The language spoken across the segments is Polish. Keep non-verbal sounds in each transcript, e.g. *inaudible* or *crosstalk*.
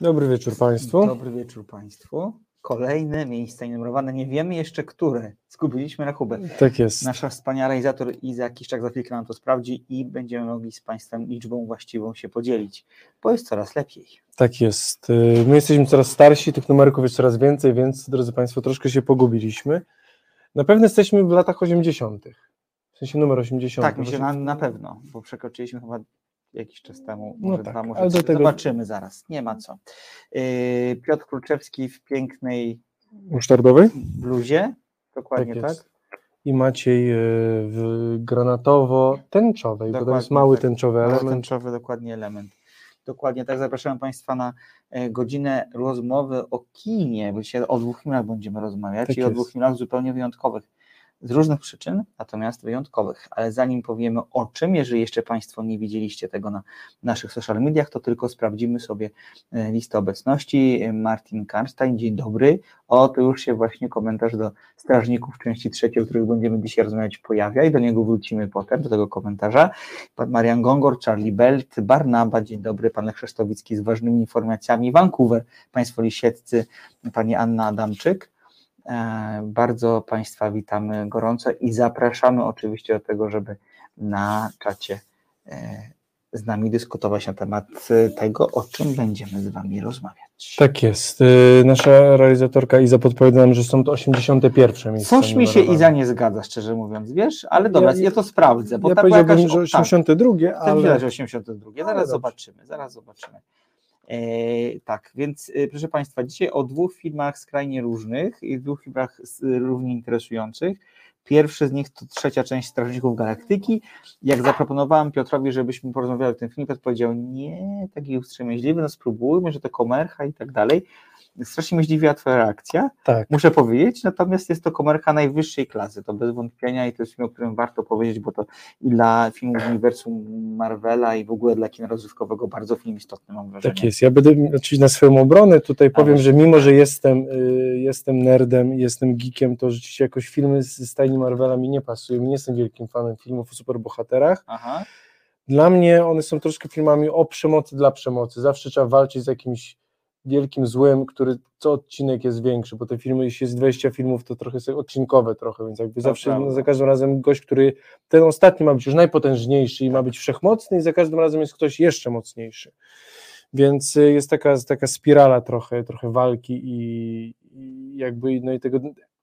Dobry wieczór Państwu. Dobry wieczór Państwu. Kolejne miejsce numerowane, nie wiemy jeszcze które. Zgubiliśmy rachubę. Tak jest. Nasza wspaniała realizator Iza Kiszczak za chwilkę nam to sprawdzi i będziemy mogli z Państwem liczbą właściwą się podzielić, bo jest coraz lepiej. Tak jest. Y, My jesteśmy coraz starsi, tych numerków jest coraz więcej, więc drodzy Państwo, troszkę się pogubiliśmy. Na pewno jesteśmy w latach 80. W sensie numer 80. Tak, myślę na, na pewno, bo przekroczyliśmy chyba jakiś czas temu, No może tak, dwa, może ale do trzy. tego- Zobaczymy zaraz, nie ma co. Yy, Piotr Kruczewski w pięknej Musztardowej bluzie, dokładnie Tak tak. i Maciej y, w granatowo-tęczowej, bo to jest mały tak. tęczowy Mały element. tęczowy dokładnie element. Dokładnie tak. Zapraszam Państwa na e, godzinę rozmowy o kinie, bo dzisiaj o dwóch filmach będziemy rozmawiać Tak i o jest. dwóch filmach zupełnie wyjątkowych. Z różnych przyczyn, natomiast wyjątkowych. Ale zanim powiemy o czym, jeżeli jeszcze Państwo nie widzieliście tego na naszych social mediach, to tylko sprawdzimy sobie e, listę obecności. Martin Karstein, dzień dobry. O, to już się właśnie komentarz do strażników części trzeciej, o których będziemy dzisiaj rozmawiać, pojawia i do niego wrócimy potem, do tego komentarza. Pan Marian Gongor, Charlie Belt, Barnaba, dzień dobry, pan Krzysztowicki z ważnymi informacjami, Vancouver, państwo lisieccy, pani Anna Adamczyk. E, Bardzo Państwa witamy gorąco i zapraszamy oczywiście do tego, żeby na czacie e, z nami dyskutować na temat e, tego, o czym będziemy z Wami rozmawiać. Tak jest. Nasza realizatorka Iza podpowiada nam, że są to 81 miejsca Coś mi się. Iza nie zgadza, szczerze mówiąc, wiesz, ale dobra, ja, Ja- to sprawdzę, bo ja tak powiedziałbym, jakaś... że o, tak. 82, Ten ale widać 82. Ale Zaraz dobrze. zobaczymy, zaraz zobaczymy. E, tak, więc e, proszę Państwa, dzisiaj o dwóch filmach skrajnie różnych i dwóch filmach s- równie interesujących. Pierwszy z nich to trzecia część Strażników Galaktyki. Jak zaproponowałem Piotrowi, żebyśmy porozmawiali o tym filmie, Piotr powiedział, nie, taki ustrzemięźliwy, no spróbujmy, że to komercha i tak dalej. Strasznie mnie zdziwiła Twoja reakcja tak. muszę powiedzieć, natomiast jest to komerka najwyższej klasy, to bez wątpienia i to jest film, o którym warto powiedzieć, bo to i dla filmów z uniwersum Marvela i w ogóle dla kina rozrywkowego bardzo film istotny mam wrażenie. Tak jest. Ja będę oczywiście na swoją obronę tutaj powiem, Ależ. że mimo, że jestem, y, jestem nerdem, jestem geekiem, to rzeczywiście jakoś filmy z stajni Marvela mi nie pasują. Nie jestem wielkim fanem filmów o superbohaterach. Aha, Dla mnie one są troszkę filmami o przemocy dla przemocy. Zawsze trzeba walczyć z jakimś wielkim złem, który co odcinek jest większy, bo te filmy, jeśli jest 20 filmów, to trochę są odcinkowe trochę, więc jakby zawsze prawda. no, za każdym razem gość, który ten ostatni ma być już najpotężniejszy i ma być wszechmocny i za każdym razem jest ktoś jeszcze mocniejszy. Więc y, jest taka, taka spirala trochę, trochę walki i, i jakby no i tego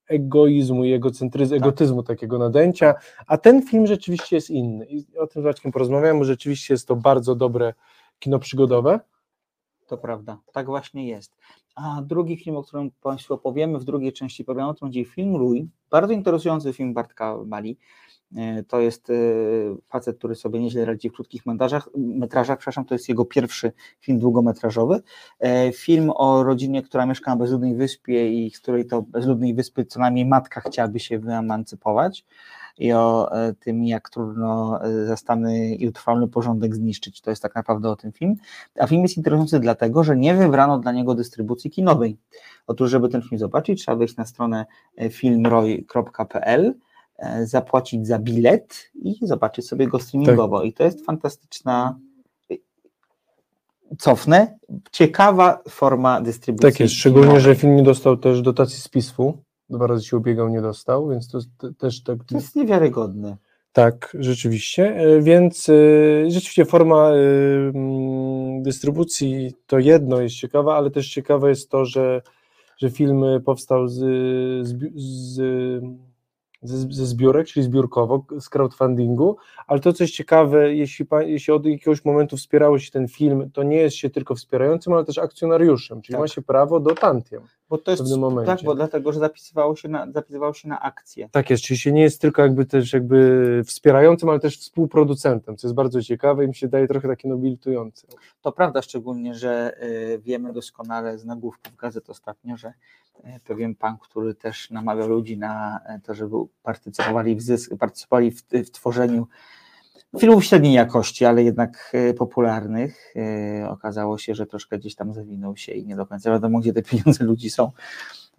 egoizmu i egocentryzmu, egotyzmu takiego nadęcia, a ten film rzeczywiście jest inny i o tym z Maćkiem porozmawiałem, bo rzeczywiście jest to bardzo dobre kino przygodowe. To prawda, tak właśnie jest. A drugi film, o którym Państwu opowiemy w drugiej części programu, to będzie film Rój, bardzo interesujący film Bartka Bali. E, To jest e, facet, który sobie nieźle radzi w krótkich metrażach, metrażach, przepraszam, to jest jego pierwszy film długometrażowy. E, Film o rodzinie, która mieszka na bezludnej wyspie i z której to bezludnej wyspy co najmniej matka chciałaby się wyemancypować i o e, tym, jak trudno e, zastany i utrwalony porządek zniszczyć. To jest tak naprawdę o tym film. A film jest interesujący dlatego, że nie wybrano dla niego dystrybucji kinowej. Otóż, żeby ten film zobaczyć, trzeba wejść na stronę e, filmroy.pl, zapłacić za bilet i zobaczyć sobie go streamingowo. I to jest fantastyczna, cofnę, ciekawa forma dystrybucji. Tak jest, szczególnie, że film nie dostał też dotacji z PISF-u, dwa razy się ubiegał, nie dostał, więc to też tak, To jest niewiarygodne. tak, rzeczywiście, E, więc e, rzeczywiście forma e, mm, dystrybucji to jedno jest ciekawa, ale też ciekawe jest to, że, że film powstał z, z, z, ze, ze zbiórek, czyli zbiórkowo, z crowdfundingu, ale to, co jest ciekawe, jeśli, jeśli od jakiegoś momentu wspierało się ten film, to nie jest się tylko wspierającym, ale też akcjonariuszem, czyli Tak. ma się prawo do tantiem. Bo to jest pewnym momencie. tak, bo dlatego, że zapisywało się na, zapisywało się na akcje. Tak jest, czyli się nie jest tylko jakby też jakby wspierającym, ale też współproducentem, co jest bardzo ciekawe i mi się daje trochę takie nobilitujące. To prawda, szczególnie, że y, wiemy doskonale z nagłówków gazet ostatnio, że y, pewien pan, który też namawiał ludzi na y, to, żeby partycypowali w, zysk, partycypowali w, w tworzeniu filmów średniej jakości, ale jednak y, popularnych, y, okazało się, że troszkę gdzieś tam zawinął się i nie do końca wiadomo, gdzie te pieniądze *laughs* ludzi są.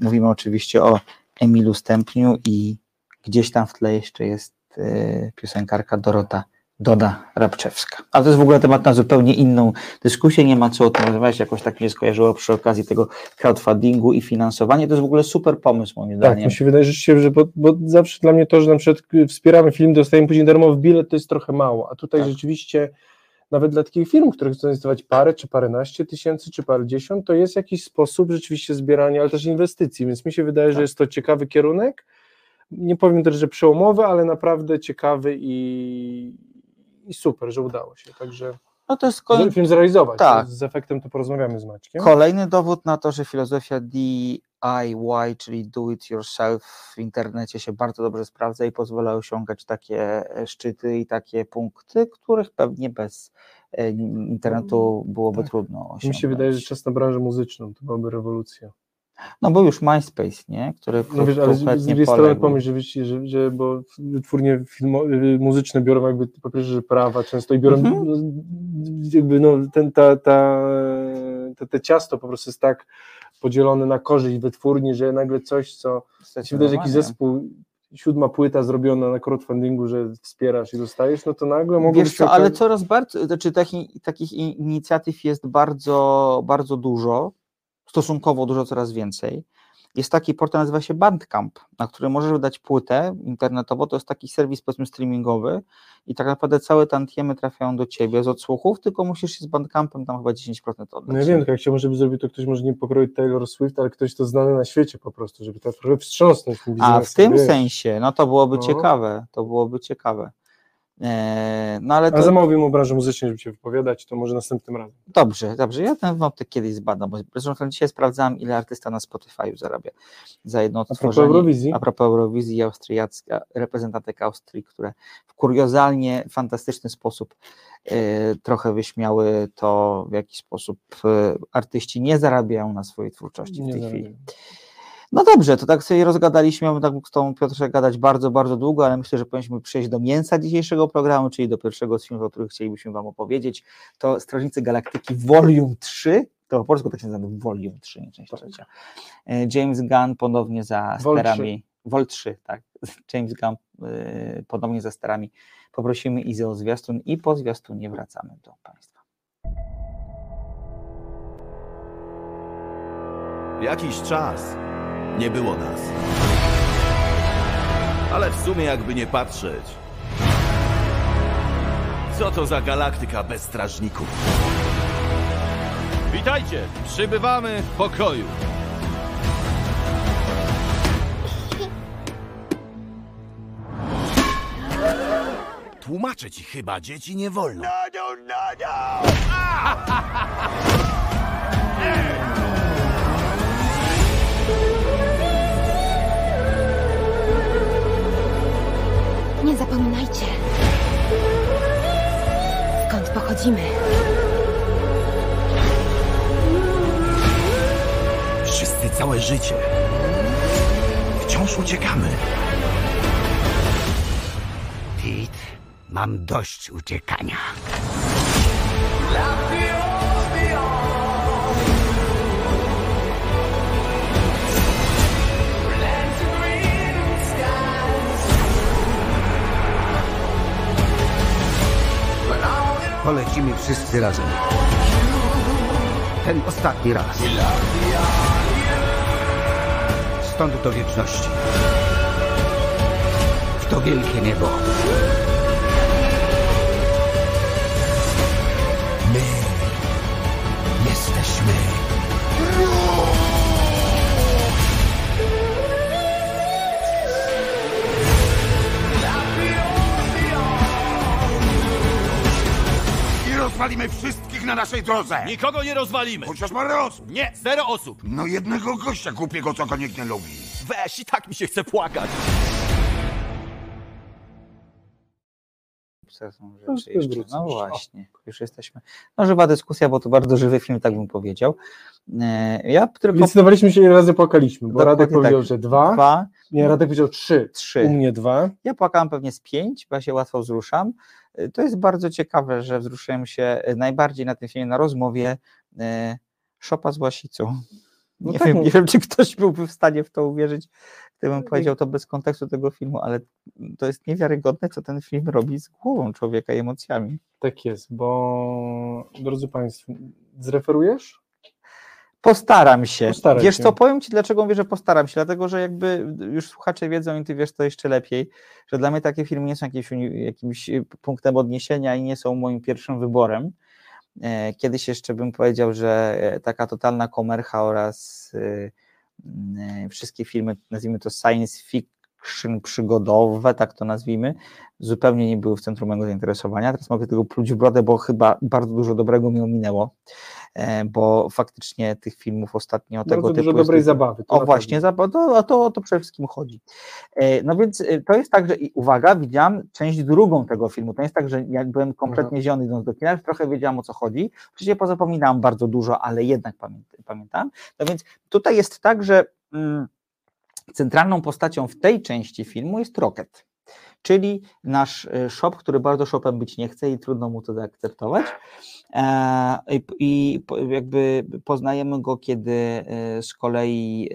Mówimy oczywiście o Emilu Stępniu i gdzieś tam w tle jeszcze jest y, piosenkarka Dorota Doda Rabczewska. Ale to jest w ogóle temat na zupełnie inną dyskusję, nie ma co o tym rozmawiać, jakoś tak się skojarzyło przy okazji tego crowdfundingu i finansowania. To jest w ogóle super pomysł moim Tak, zdaniem. mi się wydaje rzeczywiście, że bo, bo zawsze dla mnie to, że na przykład wspieramy film, dostajemy później darmowy bilet, to jest trochę mało, a tutaj Tak. rzeczywiście nawet dla takich firm, które chcą inwestować parę, czy paręnaście tysięcy, czy parędziesiąt, to jest jakiś sposób rzeczywiście zbierania, ale też inwestycji, więc mi się wydaje, że Tak. jest to ciekawy kierunek, nie powiem też, że przełomowy, ale naprawdę ciekawy i, i super, że udało się, także No to jest film zrealizować, tak. z efektem to porozmawiamy z Maćkiem. kolejny dowód na to, że filozofia DIY, czyli do it yourself w internecie się bardzo dobrze sprawdza i pozwala osiągać takie e, szczyty i takie punkty, których pewnie bez e, internetu byłoby tak. trudno osiągnąć. Mi się wydaje, że czas na branżę muzyczną, to byłaby rewolucja. No bo już MySpace, nie? Który No wiesz, ale z, z drugiej strony pomyśl, że, że, że bo wytwórnie y, muzyczne biorą jakby po pierwsze, że prawa często i biorą Mhm. no, jakby no ten, ta, ta, te, te ciasto po prostu jest tak podzielone na korzyść wytwórni, że nagle coś, co ci wydaje, jakiś zespół siódma płyta zrobiona na crowdfundingu, że wspierasz i dostajesz, no to nagle mogło Wiesz być co, ale coraz bardziej, znaczy taki, takich i- inicjatyw jest bardzo, bardzo dużo, stosunkowo dużo, coraz więcej. Jest taki portal, nazywa się Bandcamp, na którym możesz wydać płytę internetowo, to jest taki serwis powiedzmy streamingowy i tak naprawdę całe tantiemy trafiają do ciebie z odsłuchów, tylko musisz się z Bandcampem tam chyba 10% oddać. No ja wiem, jak chciałbym, żeby zrobił to ktoś może nie pokroić Taylor Swift, ale ktoś to znany na świecie po prostu, żeby to trochę wstrząsnąć tym A biznesem, w tym wiesz. sensie, no to byłoby No. ciekawe, to byłoby ciekawe. Eee, no ale A to, za mało wiem o branży muzycznej, żeby się wypowiadać, to może następnym razem. Dobrze, dobrze. Ja ten wątek kiedyś zbadam, bo zresztą dzisiaj sprawdzałem, ile artysta na Spotify zarabia za jedno A propos. Eurowizji, A propos Eurowizji austriacka, reprezentantek Austrii, które w kuriozalnie fantastyczny sposób e, trochę wyśmiały to, w jaki sposób e, artyści nie zarabiają na swojej twórczości w nie tej zarabiam. chwili. No dobrze, to tak sobie rozgadaliśmy, mamy tak z tą Piotrze gadać bardzo, bardzo długo, ale myślę, że powinniśmy przejść do mięsa dzisiejszego programu, czyli do pierwszego z filmów, o których chcielibyśmy Wam opowiedzieć. To Strażnicy Galaktyki Volume 3, to po polsku tak się nazywa Volume 3, nie część Tak. trzecia. E, James Gunn ponownie za Vol sterami, Vol 3, tak, James Gunn e, ponownie za sterami. Poprosimy Izę o zwiastun i po zwiastunie wracamy do Państwa. Jakiś czas nie było nas. Ale w sumie jakby nie patrzeć. Co to za galaktyka bez strażników? Witajcie! Przybywamy w pokoju. Tłumaczę ci chyba, dzieci nie wolno. Nie *laughs* Skąd pochodzimy? Wszyscy całe życie. Wciąż uciekamy. Pete, mam dość uciekania. Polecimy wszyscy razem. Ten ostatni raz. Stąd do wieczności. W to wielkie niebo. Rozwalimy wszystkich na naszej drodze. Nikogo nie rozwalimy. Chociaż parę osób. Nie, zero osób. No jednego gościa głupiego, co go nikt nie lubi. Weź, i tak mi się chce płakać. To są No, rzeczy jeszcze. No właśnie, już jesteśmy. No żywa dyskusja, bo to bardzo żywy film, tak bym powiedział. E, Ja tylko Decydowaliśmy się ile razy płakaliśmy, bo Dokładnie Radek powiedział, tak. że dwa, dwa, nie, Radek powiedział trzy, trzy. u mnie dwa, Ja płakałem pewnie z pięć, bo ja się łatwo wzruszam. Y, To jest bardzo ciekawe, że wzruszyłem się najbardziej na tym filmie, na rozmowie e, Szopa z Łasicą. No nie, tak, wiem, nie wiem, czy ktoś byłby w stanie w to uwierzyć, gdybym powiedział to bez kontekstu tego filmu, ale to jest niewiarygodne, co ten film robi z głową człowieka i emocjami. Tak jest, bo drodzy Państwo, zreferujesz? Postaram się. Wiesz się. co, powiem Ci, dlaczego mówię, że postaram się, dlatego, że jakby już słuchacze wiedzą i Ty wiesz to jeszcze lepiej, że dla mnie takie filmy nie są jakimś, jakimś punktem odniesienia i nie są moim pierwszym wyborem. E, Kiedyś jeszcze bym powiedział, że e, taka totalna komercha oraz y, e, wszystkie filmy, nazwijmy to science fiction przygodowe, tak to nazwijmy, zupełnie nie były w centrum mojego zainteresowania. Teraz mogę tego pluć w brodę, bo chyba bardzo dużo dobrego mi ominęło, e, bo faktycznie tych filmów ostatnio tego Bardzo typu dużo jest dobrej dużo. zabawy. O właśnie, pewno. za- to, o to, o to przede wszystkim chodzi. E, No więc e, to jest tak, że i uwaga, widziałam część drugą tego filmu. To jest tak, że jak byłem kompletnie zielony idąc do kina, trochę wiedziałam o co chodzi. Oczywiście pozapominałam bardzo dużo, ale jednak pamię- pamiętam. No więc tutaj jest tak, że mm, centralną postacią w tej części filmu jest Rocket. Czyli nasz e, shop, który bardzo shopem być nie chce i trudno mu to zaakceptować. E, I, jakby poznajemy go, kiedy e, z kolei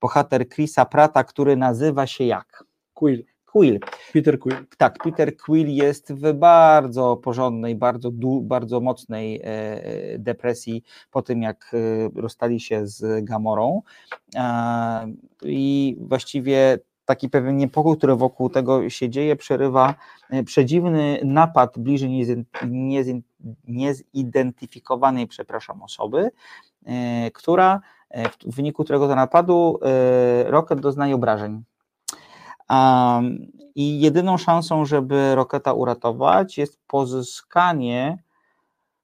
bohater Chrisa Prata, który nazywa się jak? Quill, Quill. Peter Quill. Tak, Peter Quill jest w bardzo porządnej, bardzo, bardzo mocnej e, e, depresji po tym, jak e, rozstali się z Gamorą. I właściwie taki pewien niepokój, który wokół tego się dzieje, przerywa przedziwny napad bliżej niezidentyfikowanej, przepraszam, osoby, która w wyniku którego to napadu Rocket doznaje obrażeń. I jedyną szansą, żeby Roketa uratować, jest pozyskanie.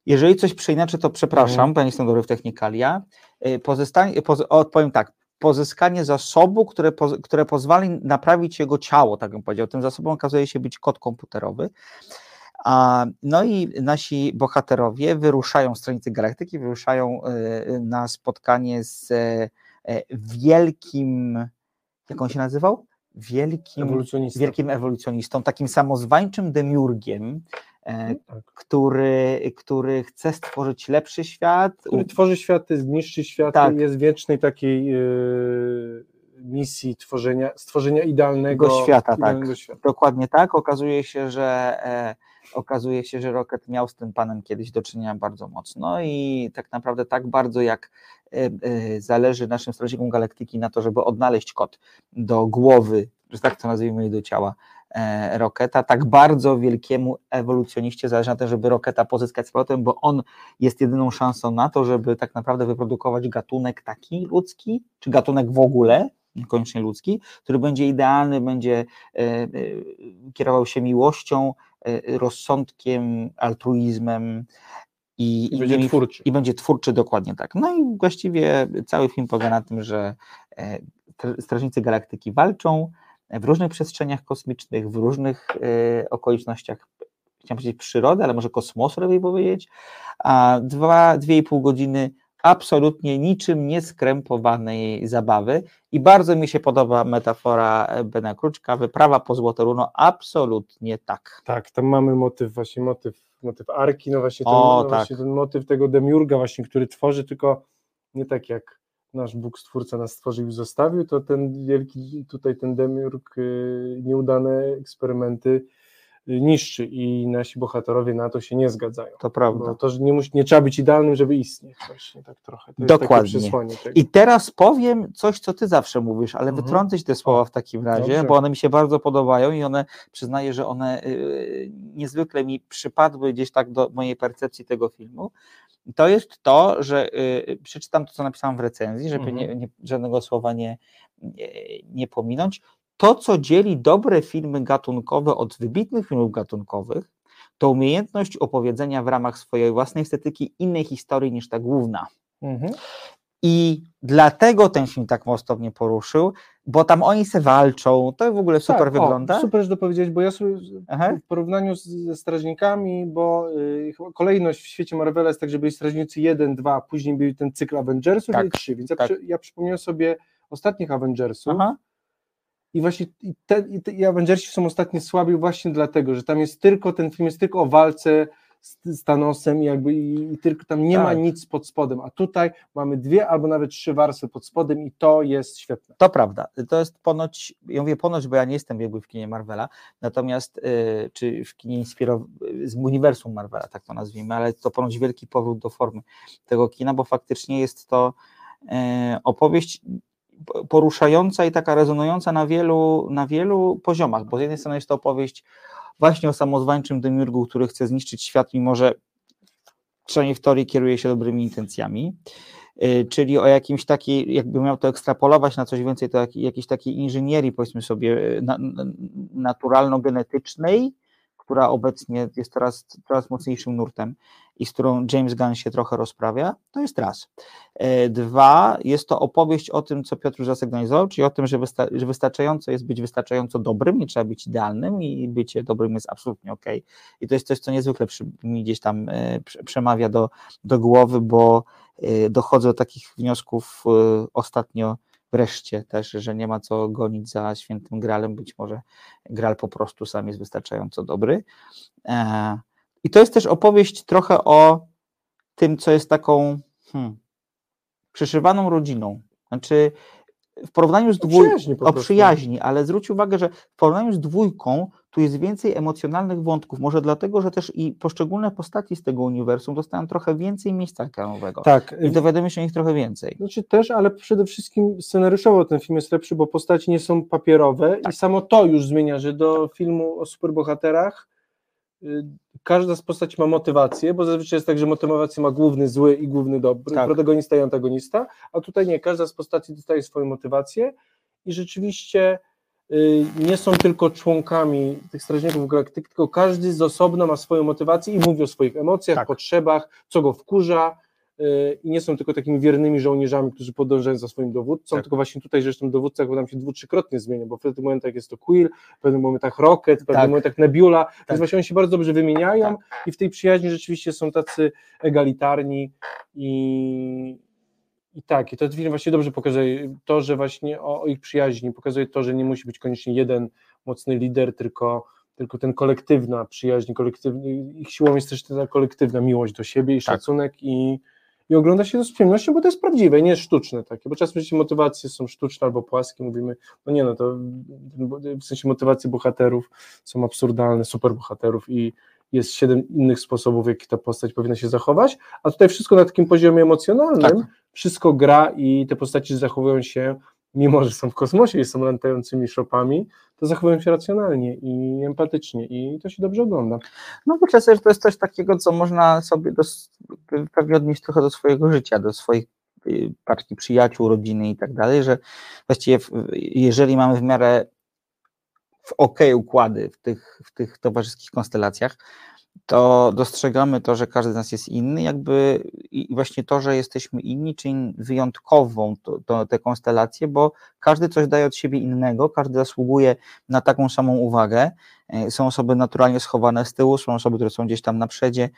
Jeżeli coś przeinaczę, to przepraszam, Mhm. bo ja nie jestem dobry w technikalia. y, poz, odpowiem tak. Pozyskanie zasobu, które, które pozwoli naprawić jego ciało, tak bym powiedział. Tym zasobem okazuje się być kod komputerowy. A, no i nasi bohaterowie wyruszają z stronicy galaktyki, wyruszają y, na spotkanie z e, wielkim, jak on się nazywał? Wielkim, Ewolucjonista. wielkim ewolucjonistą, takim samozwańczym demiurgiem, e, Tak. który, który chce stworzyć lepszy świat. Który tworzy światy, zniszczy światy, Tak. jest wiecznej takiej e, misji tworzenia, stworzenia idealnego świata, tak. idealnego świata. Dokładnie tak. Okazuje się, że e, okazuje się, że Rocket miał z tym panem kiedyś do czynienia bardzo mocno i tak naprawdę tak bardzo jak e, e, zależy naszym strażnikom galaktyki na to, żeby odnaleźć kod do głowy, że tak to nazwijmy, do ciała e, Roketa, tak bardzo wielkiemu ewolucjoniście zależy na tym, żeby Roketa pozyskać z powrotem, bo on jest jedyną szansą na to, żeby tak naprawdę wyprodukować gatunek taki ludzki, czy gatunek w ogóle, niekoniecznie ludzki, który będzie idealny, będzie e, e, kierował się miłością, e, rozsądkiem, altruizmem i, I będzie twórczy. I będzie twórczy dokładnie tak. No i właściwie cały film polega na tym, że tr- strażnicy galaktyki walczą w różnych przestrzeniach kosmicznych, w różnych okolicznościach, chciałem powiedzieć przyrody, ale może kosmosu lepiej powiedzieć, a dwa, dwie i pół godziny absolutnie niczym nieskrępowanej zabawy i bardzo mi się podoba metafora Bena Kruczka, wyprawa po Złote Runo, absolutnie tak. Tak, tam mamy motyw, właśnie motyw, motyw Arki, no właśnie ten, O, no tak. właśnie ten motyw tego demiurga właśnie, który tworzy, tylko nie tak jak nasz Bóg Stwórca nas stworzył i zostawił, to ten wielki, tutaj ten demiurg y, nieudane eksperymenty y, niszczy i nasi bohaterowie na to się nie zgadzają. To prawda. Bo to, że nie, musi, nie trzeba być idealnym, żeby istnieć właśnie, tak trochę. To Dokładnie. I teraz powiem coś, co ty zawsze mówisz, ale Mhm. te słowa w takim razie, Dobrze. bo one mi się bardzo podobają i one, przyznaję, że one y, niezwykle mi przypadły gdzieś tak do mojej percepcji tego filmu. To jest to, że y, przeczytam to, co napisałem w recenzji, żeby Mhm. nie, nie, żadnego słowa nie, nie, nie pominąć. To, co dzieli dobre filmy gatunkowe od wybitnych filmów gatunkowych, to umiejętność opowiedzenia w ramach swojej własnej estetyki innej historii niż ta główna. Mhm. I dlatego ten film tak mocno mnie poruszył, bo tam oni se walczą, to w ogóle super Tak, o, wygląda. super, że to powiedziałeś, bo ja sobie Aha. w porównaniu z, ze strażnikami, bo y, kolejność w świecie Marvela jest tak, że byli strażnicy 1, 2, później był ten cykl Avengersów Tak, i 3, więc ja, tak. przy, ja przypomniałem sobie ostatnich Avengersów Aha. I właśnie i, te, i, te, i Avengersi są ostatnio słabi właśnie dlatego, że tam jest tylko, ten film jest tylko o walce z, z Thanosem i jakby i, i tylko tam nie ma Tak. nic pod spodem, a tutaj mamy dwie albo nawet trzy warstwy pod spodem i to jest świetne. To prawda. To jest ponoć, ja mówię ponoć, bo ja nie jestem biegły w kinie Marvela, natomiast, y, czy w kinie inspirow- z uniwersum Marvela, tak to nazwijmy, ale to ponoć wielki powrót do formy tego kina, bo faktycznie jest to e, opowieść po- poruszająca i taka rezonująca na wielu, na wielu poziomach, bo z jednej strony jest to opowieść właśnie o samozwańczym demiurgu, który chce zniszczyć świat, mimo że przynajmniej w teorii kieruje się dobrymi intencjami, y, czyli o jakimś takiej, jakby miał to ekstrapolować na coś więcej, to jak, jakiejś takiej inżynierii, powiedzmy sobie, y, na, na, naturalno-genetycznej, która obecnie jest coraz, coraz mocniejszym nurtem i z którą James Gunn się trochę rozprawia, to jest raz. E, Dwa, jest to opowieść o tym, co Piotr już zasygnalizował, czyli o tym, że, wysta- że wystarczająco jest być wystarczająco dobrym, nie trzeba być idealnym i bycie dobrym jest absolutnie ok. I to jest coś, co niezwykle mi gdzieś tam e, prze- przemawia do, do głowy, bo e, dochodzę do takich wniosków e, ostatnio wreszcie też, że nie ma co gonić za świętym gralem, być może gral po prostu sam jest wystarczająco dobry. E, I to jest też opowieść trochę o tym, co jest taką hmm, rodziną. Znaczy, w porównaniu z dwójką, o przyjaźni, ale zwróć uwagę, że w porównaniu z dwójką tu jest więcej emocjonalnych wątków, może dlatego, że też i poszczególne postaci z tego uniwersum dostają trochę więcej miejsca ekranowego Tak, i dowiadujemy się o nich trochę więcej. Znaczy też, ale przede wszystkim scenariuszowo ten film jest lepszy, bo postaci nie są papierowe Tak. i samo to już zmienia, że do filmu o superbohaterach y, każda z postaci ma motywację, bo zazwyczaj jest tak, że motywację ma główny zły i główny dobry, Tak. protagonista i antagonista, a tutaj nie, każda z postaci dostaje swoją motywację i rzeczywiście y, nie są tylko członkami tych strażników galaktyki, tylko każdy z osobna ma swoją motywację i mówi o swoich emocjach, Tak. potrzebach, co go wkurza, y, i nie są tylko takimi wiernymi żołnierzami, którzy podążają za swoim dowódcą, Tak. tylko właśnie tutaj zresztą dowódca jakby nam się dwu, trzykrotnie zmienia, bo w pewnych momentach jest to Quill, w pewnych momentach Rocket, w pewnych Tak. momentach Nebula, Tak. więc właśnie oni się bardzo dobrze wymieniają i w tej przyjaźni rzeczywiście są tacy egalitarni i, i tak, i to film właśnie dobrze pokazuje to, że właśnie o, o ich przyjaźni, pokazuje to, że nie musi być koniecznie jeden mocny lider, tylko tylko ten kolektywna przyjaźń, kolektywny, ich siłą jest też ta kolektywna miłość do siebie i szacunek i, i ogląda się to z przyjemnością, bo to jest prawdziwe, nie jest sztuczne takie, bo czasem jeśli motywacje są sztuczne albo płaskie, mówimy, no nie no, to w sensie motywacje bohaterów są absurdalne, superbohaterów i jest siedem innych sposobów, w jaki ta postać powinna się zachować, a tutaj wszystko na takim poziomie emocjonalnym, Tak. wszystko gra i te postaci zachowują się, mimo że są w kosmosie i są latającymi szopami, to zachowują się racjonalnie i empatycznie i to się dobrze ogląda. No myślę sobie, że to jest coś takiego, co można sobie dos- pewnie odnieść trochę do swojego życia, do swoich y, paczki przyjaciół, rodziny i tak dalej, że właściwie w, jeżeli mamy w miarę w ok układy w tych, w tych towarzyskich konstelacjach, to dostrzegamy to, że każdy z nas jest inny, jakby i właśnie to, że jesteśmy inni, czyli wyjątkową to, to, tę konstelację, bo każdy coś daje od siebie innego, każdy zasługuje na taką samą uwagę. E, Są osoby naturalnie schowane z tyłu, są osoby, które są gdzieś tam na przedzie,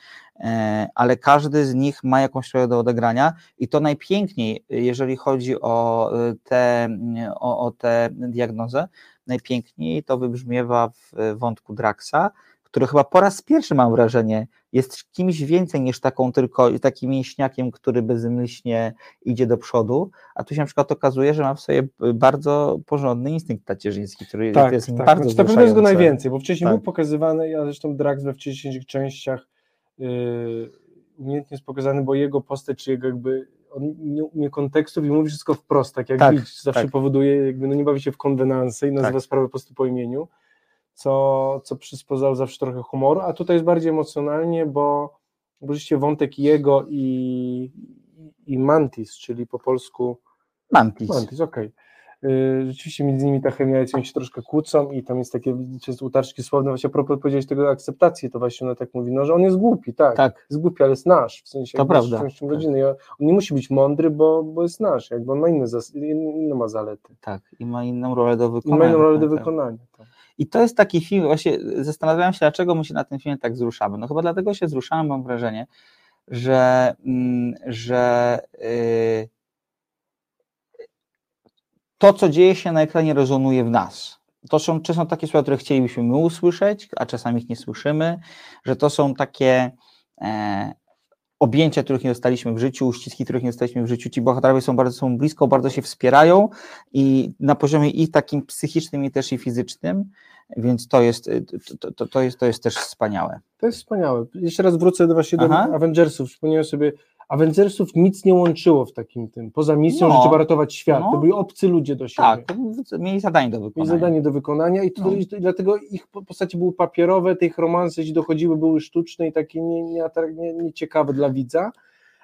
e, ale każdy z nich ma jakąś rolę do odegrania i to najpiękniej, jeżeli chodzi o e, tę o, o tę diagnozę, najpiękniej to wybrzmiewa w wątku Draxa, który chyba po raz pierwszy mam wrażenie jest kimś więcej niż taką tylko takim mięśniakiem, który bezmyślnie idzie do przodu, a tu się na przykład okazuje, że ma w sobie bardzo porządny instynkt tacierzyński, który Tak, jest tak. bardzo Znaczy, naprawdę jest go najwięcej, bo wcześniej Tak. był pokazywany, ja zresztą Drax we wcześniejszych częściach yy, umiejętnie jest pokazany, bo jego postać, czy jego jakby on nie umie kontekstów i mówi wszystko wprost, tak jak Tak, widz, zawsze tak. powoduje, jakby no nie bawi się w konwenanse i nazywa Tak. sprawę po prostu po imieniu, co, co przyspozało zawsze trochę humoru, a tutaj jest bardziej emocjonalnie, bo, rzeczywiście wątek jego i, i Mantis, czyli po polsku Mantis. Mantis, okej. Yy, Rzeczywiście między nimi ta chemia jest, oni się troszkę kłócą i tam jest takie często utarczki słowne, właśnie a propos powiedziałeś tego akceptacji, to właśnie ona tak mówi, no, że on jest głupi, tak, Tak, jest głupi, ale jest nasz, w sensie To prawda. częścią rodziny, I on nie musi być mądry, bo, bo jest nasz, jakby on ma inne, inne ma zalety, tak. I ma inną rolę do i wykonania. ma inną rolę do tak, tak. wykonania. Tak. I to jest taki film, właśnie zastanawiałem się, dlaczego my się na tym filmie tak wzruszamy. No chyba dlatego się wzruszamy, mam wrażenie, że, mm, że yy, to, co dzieje się na ekranie, rezonuje w nas. To są, czy są takie słowa, które chcielibyśmy my usłyszeć, a czasami ich nie słyszymy, że to są takie e, objęcia, których nie dostaliśmy w życiu, uściski, których nie dostaliśmy w życiu. Ci bohaterowie są bardzo są blisko, bardzo się wspierają i na poziomie i takim psychicznym, i też i fizycznym, więc to jest, to, to, to jest, to jest też wspaniałe. To jest wspaniałe. Jeszcze raz wrócę do właśnie do Aha. Avengersów. Przypomniałem sobie, Avengersów nic nie łączyło w takim tym. Poza misją, No. że trzeba ratować świat. No. To byli obcy ludzie do siebie. Tak, mieli zadanie do Mieli wykonania. zadanie do wykonania i, to, No. i dlatego ich po- postacie były papierowe, te ich romanse, jeśli dochodziły, były sztuczne i takie nieciekawe nie, nie, nieciekawe dla widza.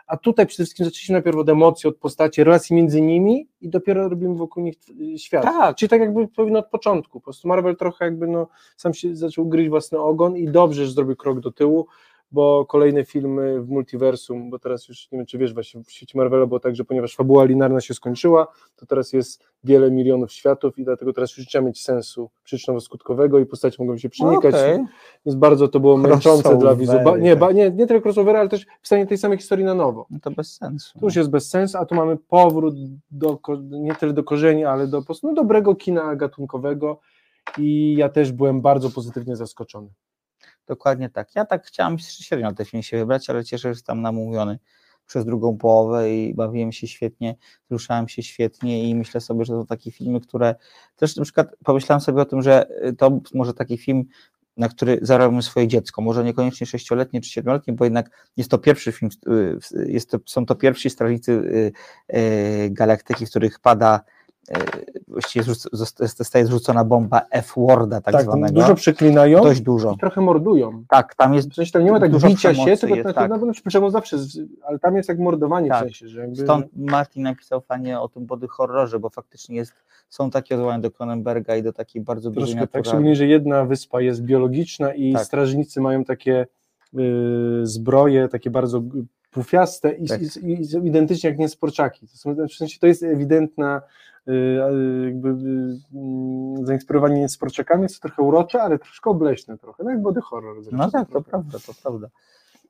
A tutaj przede wszystkim zaczęliśmy najpierw od emocji, od postaci, relacji między nimi i dopiero robimy wokół nich świat. Tak. Czyli tak jakby powinno od początku. Po prostu Marvel trochę jakby no, sam się zaczął gryźć własny ogon i dobrze, że zrobił krok do tyłu, bo kolejne filmy w multiversum, bo teraz już nie wiem, czy wiesz, właśnie w świecie Marvela było tak, że ponieważ fabuła linearna się skończyła, to teraz jest wiele milionów światów i dlatego teraz już nie trzeba mieć sensu przyczynowo-skutkowego i postacie mogą się przenikać. Okej. Więc bardzo to było męczące dla Crossovery, Nie, ba- nie, nie tylko crossovery, ale też pisanie tej samej historii na nowo. No to bez sensu. Tu już jest bez sensu, a tu mamy powrót do, nie tyle do korzeni, ale do po prostu no, dobrego kina gatunkowego i ja też byłem bardzo pozytywnie zaskoczony. Dokładnie tak. Ja tak chciałem średnio ten film się wybrać, ale cieszę się, że tam namówiony przez drugą połowę i bawiłem się świetnie, ruszałem się świetnie i myślę sobie, że to takie filmy, które też na przykład pomyślałem sobie o tym, że y, to może taki film, na który zarobię swoje dziecko, może niekoniecznie sześcioletnie czy siedmioletnie, bo jednak jest to pierwszy film, y, jest to, są to pierwsi strażnicy y, galaktyki, w których pada właściwie zostaje zrzucona bomba F-Worda tak, Tak, zwanego. dużo przeklinają dość dużo. i trochę mordują. Tak, tam jest W sensie tam nie ma tak Dużo bicia się, tylko jest, tak, tak. no, no, przemoc zawsze, ale tam jest jak mordowanie Tak. w sensie, że jakby, Stąd Martin napisał fajnie o tym body horrorze, bo faktycznie jest, są takie odwołania do Cronenberga i do takiej bardzo dużej troszkę tak, szczególnie, że jedna wyspa jest biologiczna i Tak. strażnicy mają takie y, zbroje, takie bardzo pufiaste i, Tak. i, i identycznie jak niesporczaki. To, są, w sensie to jest ewidentna y, jakby y, mm, zainspirowanie niesporczakami, jest to trochę urocze, ale troszkę obleśne trochę, no jak body horror. zresztą No tak, to prawda, to prawda.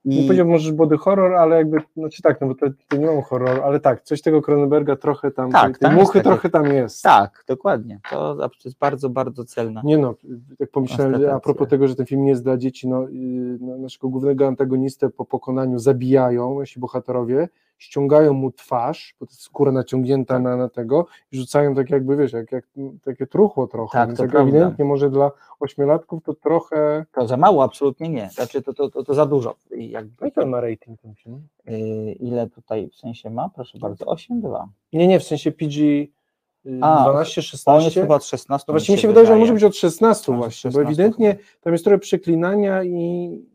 Nie I powiedziałbym może body horror, ale jakby, znaczy tak, no bo to, to nie mam horror, ale tak, coś tego Cronenberga trochę tam, Tak, tej, tej tam muchy takie- trochę tam jest. tak, dokładnie. To jest bardzo, bardzo celne. Nie no, jak pomyślałem, a propos tego, że ten film nie jest dla dzieci, no, yy, no naszego głównego antagonistę po pokonaniu zabijają, nasi bohaterowie, ściągają mu twarz, bo to jest skóra naciągnięta na, na tego i rzucają tak jakby, wiesz, jak, jak takie truchło trochę, Tak, to jak prawda. ewidentnie może dla ośmiolatków to trochę, To za mało, absolutnie nie. Znaczy to, to, to, to za dużo. Jakby, jaki on ma rating ten film? yy, ile tutaj w sensie ma? Proszę bardzo, 8,2. Nie, nie, w sensie PG A, 12, On jest 16, chyba od 16. No właśnie mi się wydaje, że on wydaje. może być od 16 Może właśnie, 16 bo ewidentnie tam jest trochę przeklinania i,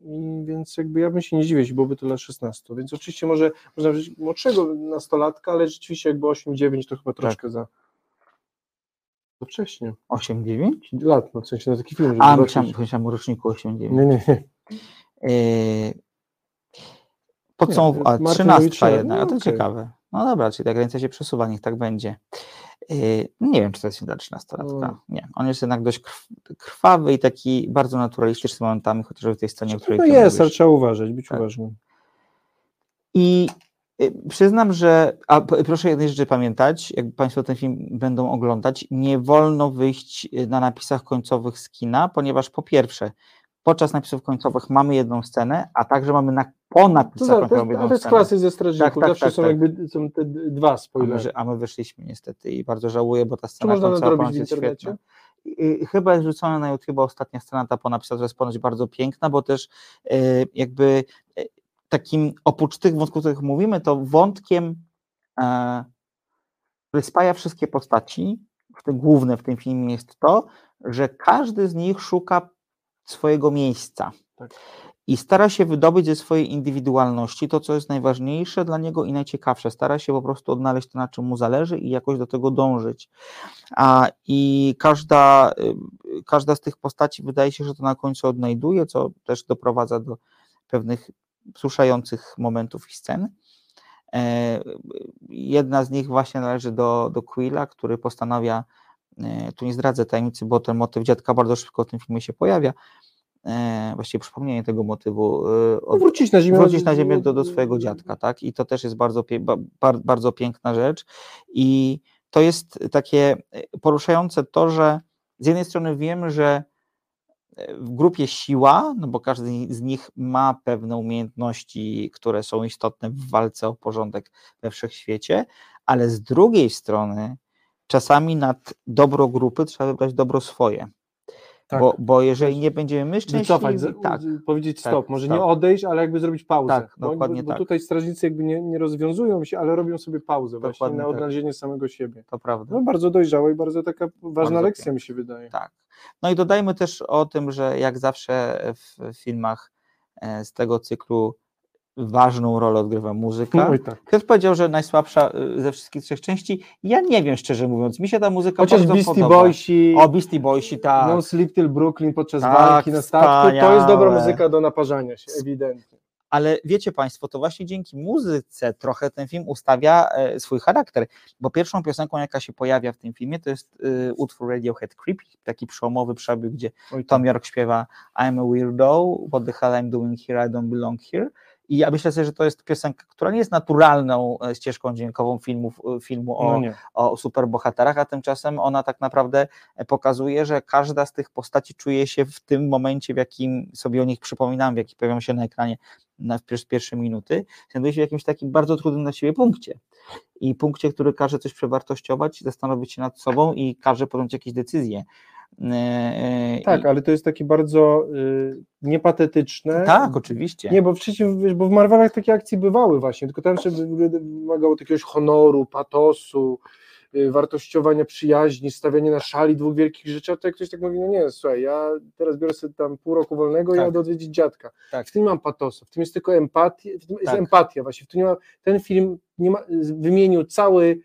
i więc jakby ja bym się nie dziwił, jeśli byłoby to dla 16, więc oczywiście może można wziąć młodszego nastolatka, ale rzeczywiście jakby 8-9 to Tak. chyba troszkę za to wcześnie, 8,9? lat, no w sensie na taki film, A, myślałem, myślałem o roczniku 8,9. Nie, nie, nie. Yy, A, Martin 13 Owicza, jednak, a no to okej. ciekawe. No dobra, czyli ta granica się przesuwa, niech tak będzie. Yy, nie wiem, czy to jest film dla 13-latka. No. Nie, on jest jednak dość krw- krwawy i taki bardzo naturalistyczny momentami, chociażby w tej scenie, o której No jest, ale trzeba uważać, być Tak. uważnym. I y, przyznam, że, a proszę jednej rzeczy pamiętać, jak Państwo ten film będą oglądać, nie wolno wyjść y, na napisach końcowych z kina, ponieważ po pierwsze, podczas napisów końcowych mamy jedną scenę, a także mamy na, po napisach za, to, końcowych jest- jedną a to jest scenę. klasy ze strażników, Tak, tak, zawsze tak, są tak. jakby są te dwa A my, spoilery. a my wyszliśmy niestety i bardzo żałuję, bo ta scena końcowa ponoć w jest świetna. I- Chyba jest wrzucona na YouTube ostatnia scena, ta po napisach, która jest ponoć bardzo piękna, bo też e, jakby e, takim, oprócz tych wątków, o których mówimy, to wątkiem, e, który spaja wszystkie postaci, w tym główne w tym filmie jest to, że każdy z nich szuka swojego miejsca. Tak. I stara się wydobyć ze swojej indywidualności to, co jest najważniejsze dla niego i najciekawsze. Stara się po prostu odnaleźć to, na czym mu zależy i jakoś do tego dążyć. A, I każda, y, każda z tych postaci wydaje się, że to na końcu odnajduje, co też doprowadza do pewnych wzruszających momentów i scen. E, Jedna z nich właśnie należy do, do Quilla, który postanawia, tu nie zdradzę tajemnicy, bo ten motyw dziadka bardzo szybko w tym filmie się pojawia, e, właściwie przypomnienie tego motywu, e, No, od, wrócić na ziemię. wrócić na ziemię do, do swojego dziadka, tak? I to też jest bardzo, bardzo piękna rzecz. I to jest takie e, poruszające to, że z jednej strony wiemy, że e, w grupie siła, no bo każdy z nich ma pewne umiejętności, które są istotne w walce o porządek we wszechświecie, ale z drugiej strony czasami nad dobro grupy trzeba wybrać dobro swoje. Tak. Bo, bo jeżeli nie będziemy my Wycofać, szczęśliwi, za- tak, powiedzieć tak, stop, może tak. nie odejść, ale jakby zrobić pauzę. Tak, bo, dokładnie bo, bo tak. tutaj strażnicy jakby nie, nie rozwiązują się, ale robią sobie pauzę właśnie Dokładnie na tak. odnalezienie samego siebie. to prawda. No bardzo dojrzała i bardzo taka ważna Bardzo lekcja mi się wydaje. Tak. No i dodajmy też o tym, że jak zawsze w filmach e, z tego cyklu ważną rolę odgrywa muzyka. No tak. Ktoś powiedział, że najsłabsza y, ze wszystkich trzech części. Ja nie wiem, szczerze mówiąc. Mi się ta muzyka Chociaż bardzo Beastie podoba. Boysi, O, Beastie Boysi, tak. No Sleep Till Brooklyn podczas Tak, walki na statku, to jest dobra wspaniałe. muzyka do naparzania się, ewidentnie. Ale wiecie Państwo, to właśnie dzięki muzyce trochę ten film ustawia e, swój charakter, bo pierwszą piosenką, jaka się pojawia w tym filmie, to jest y, utwór Radiohead Creepy, taki przełomowy przebieg, gdzie Oj, Tom York śpiewa I'm a weirdo, what the hell I'm doing here, I don't belong here. I ja myślę sobie, że to jest piosenka, która nie jest naturalną e, ścieżką dźwiękową filmów, e, filmu o, no o superbohaterach, a tymczasem ona tak naprawdę e, pokazuje, że każda z tych postaci czuje się w tym momencie, w jakim sobie o nich przypominam, w jakim pojawią się na ekranie na pierwsze minuty, znajduje się w jakimś takim bardzo trudnym dla siebie punkcie. I punkcie, który każe coś przewartościować, zastanowić się nad sobą i każe podjąć jakieś decyzje. E, e, Tak, i, ale to jest takie bardzo y, niepatetyczne. tak, oczywiście. Nie, bo wiesz, bo w Marvelach takie akcje bywały właśnie, tylko tam się wy- wymagało jakiegoś honoru, patosu, y, wartościowania przyjaźni, stawiania na szali dwóch wielkich rzeczy, a tutaj ktoś tak mówi, no nie, słuchaj, ja teraz biorę sobie tam pół roku wolnego i Tak. jadę odwiedzić dziadka. Tak. W tym nie mam patosu, w tym jest tylko empatia, w tym jest Tak. empatia właśnie, w tym nie ma, ten film nie ma, wymienił cały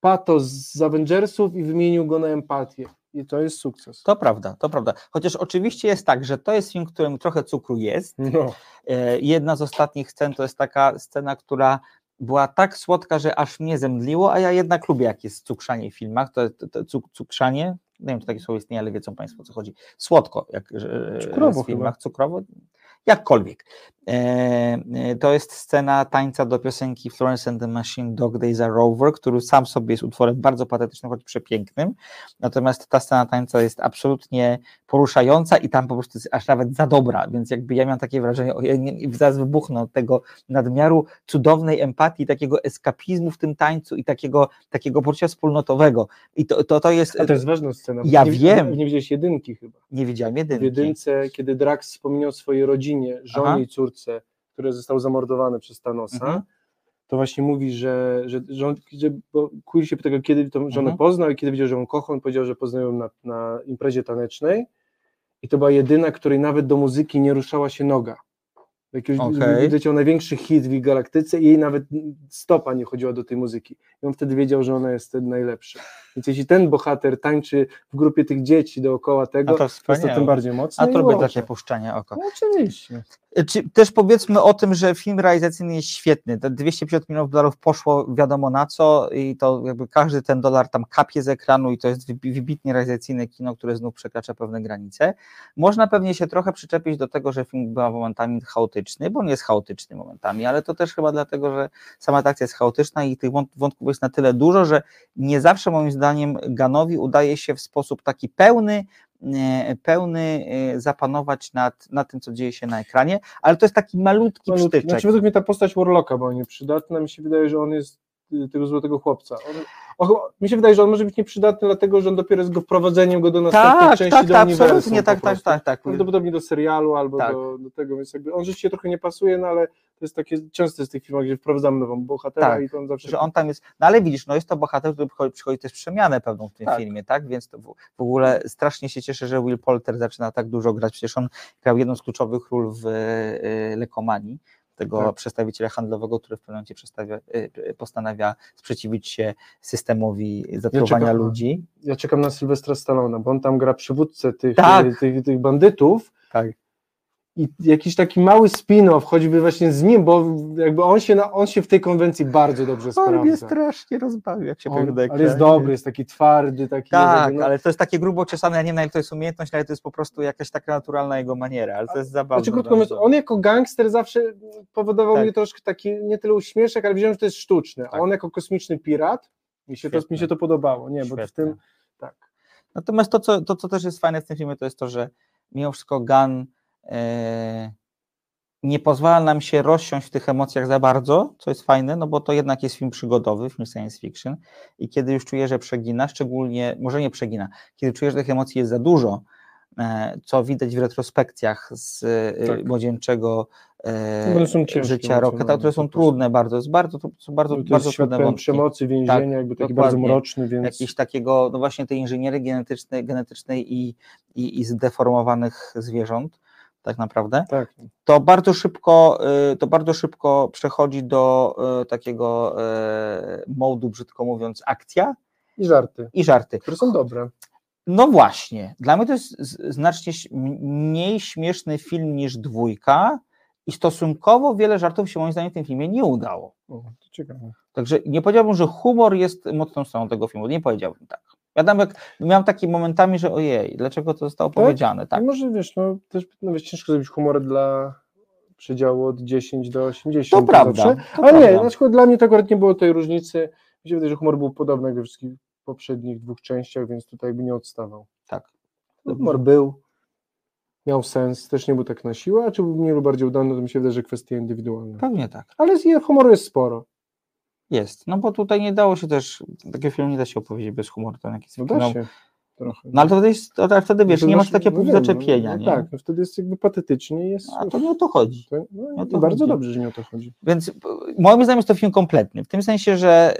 patos z Avengersów i wymienił go na empatię i to jest sukces. To prawda, to prawda. Chociaż oczywiście jest tak, że to jest film, w którym trochę cukru jest. No, E, Jedna z ostatnich scen to jest taka scena, która była tak słodka, że aż mnie zemdliło, a ja jednak lubię, jak jest cukrzanie w filmach. To, to, to cuk- cukrzanie, nie wiem, czy takie słowo istnieje, ale wiedzą Państwo, o co chodzi. Słodko, jak że- Cukrowo w filmach, cukrowo, jakkolwiek. E, e, To jest scena tańca do piosenki Florence and the Machine Dog Days Are Over, który sam sobie jest utworem bardzo patetycznym, choć przepięknym. Natomiast ta scena tańca jest absolutnie poruszająca i tam po prostu jest aż nawet za dobra, więc jakby ja miałem takie wrażenie, o, ja nie, zaraz wybuchnę od tego nadmiaru cudownej empatii, takiego eskapizmu w tym tańcu i takiego, takiego poczucia wspólnotowego. I to, to, to jest, a to jest ważna scena. Ja nie, wiem. Nie widziałeś jedynki chyba. nie widziałem W jedynki. jedynce, kiedy Drax wspominał swojej rodzinie, żonie Aha. i córce, które zostały zamordowane przez Thanosa, Mhm. to właśnie mówi, że, że, że, on, że bo Quill się pytał, kiedy tą żonę Mhm. poznał i kiedy wiedział, że ją kocha, on powiedział, że poznał ją na, na imprezie tanecznej i to była jedyna, której nawet do muzyki nie ruszała się noga. Jakiegoś Okej. wyleciał największy hit w ich galaktyce i jej nawet stopa nie chodziła do tej muzyki. I on wtedy wiedział, że ona jest najlepsza. Więc jeśli ten bohater tańczy w grupie tych dzieci dookoła tego, A to to jest to tym bardziej mocne. A to lubię takie puszczanie oko. No, oczywiście. Czy, też powiedzmy o tym, że film realizacyjny jest świetny. Te 250 milionów dolarów poszło wiadomo na co i to jakby każdy ten dolar tam kapie z ekranu i to jest wybi- wybitnie realizacyjne kino, które znów przekracza pewne granice. Można pewnie się trochę przyczepić do tego, że film był momentami chaotyczny, bo on jest chaotyczny momentami, ale to też chyba dlatego, że sama ta akcja jest chaotyczna i tych wąt- wątków jest na tyle dużo, że nie zawsze moim zdaniem Ganowi udaje się w sposób taki pełny pełny e, zapanować nad, nad tym, co dzieje się na ekranie, ale to jest taki malutki Malutki. przytyczek. Znaczy według mnie ta postać Warlocka była nieprzydatna, mi się wydaje, że on jest y, tego złotego chłopca. On, o, mi się wydaje, że on może być nieprzydatny, dlatego że on dopiero jest go wprowadzeniem go do następnej tak, części tak, do tak, absolutnie, tak, tak, tak, tak. Prawdopodobnie do serialu albo Tak. do, do tego, więc jakby on rzeczywiście trochę nie pasuje, no ale to jest takie częste z tych filmów, gdzie wprowadzamy nową bohatera Tak, i to on zawsze... Że on tam jest, no ale widzisz, no jest to bohater, który przychodzi, przychodzi też przemianę pewną w tym Tak. filmie, tak? Więc to w, w ogóle strasznie się cieszę, że Will Polter zaczyna tak dużo grać. Przecież on grał jedną z kluczowych ról w y, Lekomanii, tego Tak. przedstawiciela handlowego, który w pewnym momencie y, postanawia sprzeciwić się systemowi zatruwania czekam- ludzi. Ja czekam na Sylwestra Stallone, bo on tam gra przywódcę tych, Tak. tych, tych bandytów Tak. I jakiś taki mały spin-off, choćby właśnie z nim, bo jakby on się, na, on się w tej konwencji bardzo dobrze On mnie sprawdza. strasznie rozbawił, jak się On, pojawił ale jest dobry, jest taki twardy, taki Tak, jakby, no, ale to jest takie grubo czesane, ja nie wiem na ile to jest umiejętność, ale to jest po prostu jakaś taka naturalna jego maniera, ale to jest zabawne. Znaczy, krótko mówiąc, on jako gangster zawsze powodował Tak. mnie troszkę taki, nie tyle uśmieszek, ale wiedziałem, że to jest sztuczne. A Tak. on jako kosmiczny pirat, mi się, to, Świetne. mi się to podobało, nie, bo w Świetne. tym, tak. Natomiast to co, to, co też jest fajne w tym filmie, to jest to, że mimo wszystko Gunn nie pozwala nam się rozsiąść w tych emocjach za bardzo, co jest fajne, no bo to jednak jest film przygodowy, film science fiction i kiedy już czuję, że przegina, szczególnie, może nie przegina, kiedy czuję, że tych emocji jest za dużo, e, co widać w retrospekcjach z e, Tak. młodzieńczego e, ciężkie życia Rocketa, emocjonalnie które są trudne bardzo, jest bardzo, to są bardzo, To jest bardzo trudne wątki. przemocy, więzienia, Tak, jakby taki bardzo mroczny, więc jakiejś takiego, no właśnie tej inżynierii genetycznej, genetycznej i, i, i zdeformowanych zwierząt, tak naprawdę, tak. to bardzo szybko, y, to bardzo szybko przechodzi do y, takiego y, modu, brzydko mówiąc, akcja I żarty, i żarty. które są dobre. No właśnie, dla mnie to jest znacznie mniej śmieszny film niż dwójka i stosunkowo wiele żartów się moim zdaniem w tym filmie nie udało. O, to ciekawe. Także nie powiedziałbym, że humor jest mocną stroną tego filmu. Nie powiedziałbym tak. Jak miałem takie momentami, że ojej, dlaczego to zostało Tak? powiedziane? Tak. I może wiesz, no też no, wiesz, ciężko zrobić humor dla przedziału od 10 do 80. To prawda. zawsze. to Ale nie, prawda. na przykład dla mnie to akurat nie było tej różnicy. Mi się wydaje, że humor był podobny jak we wszystkich poprzednich dwóch częściach, więc tutaj jakby nie odstawał. Tak. Humor był, miał sens, też nie był tak na siłę, a czy był mniej lub bardziej udany, to mi się wydaje, że kwestie indywidualne. Pewnie tak. Ale z humoru jest sporo. Jest. No bo tutaj nie dało się też, takiego filmu nie da się opowiedzieć bez humoru. To jakiś No no, trochę. no ale to wtedy, jest, to, wtedy wiesz, To nie masz znaczy- takiego no punktu zaczepienia. No, nie? tak, no wtedy jest jakby patetycznie jest. A to nie o to chodzi. To, no, o to i bardzo chodzi. dobrze, że nie o to chodzi. Więc moim zdaniem jest to film kompletny. W tym sensie, że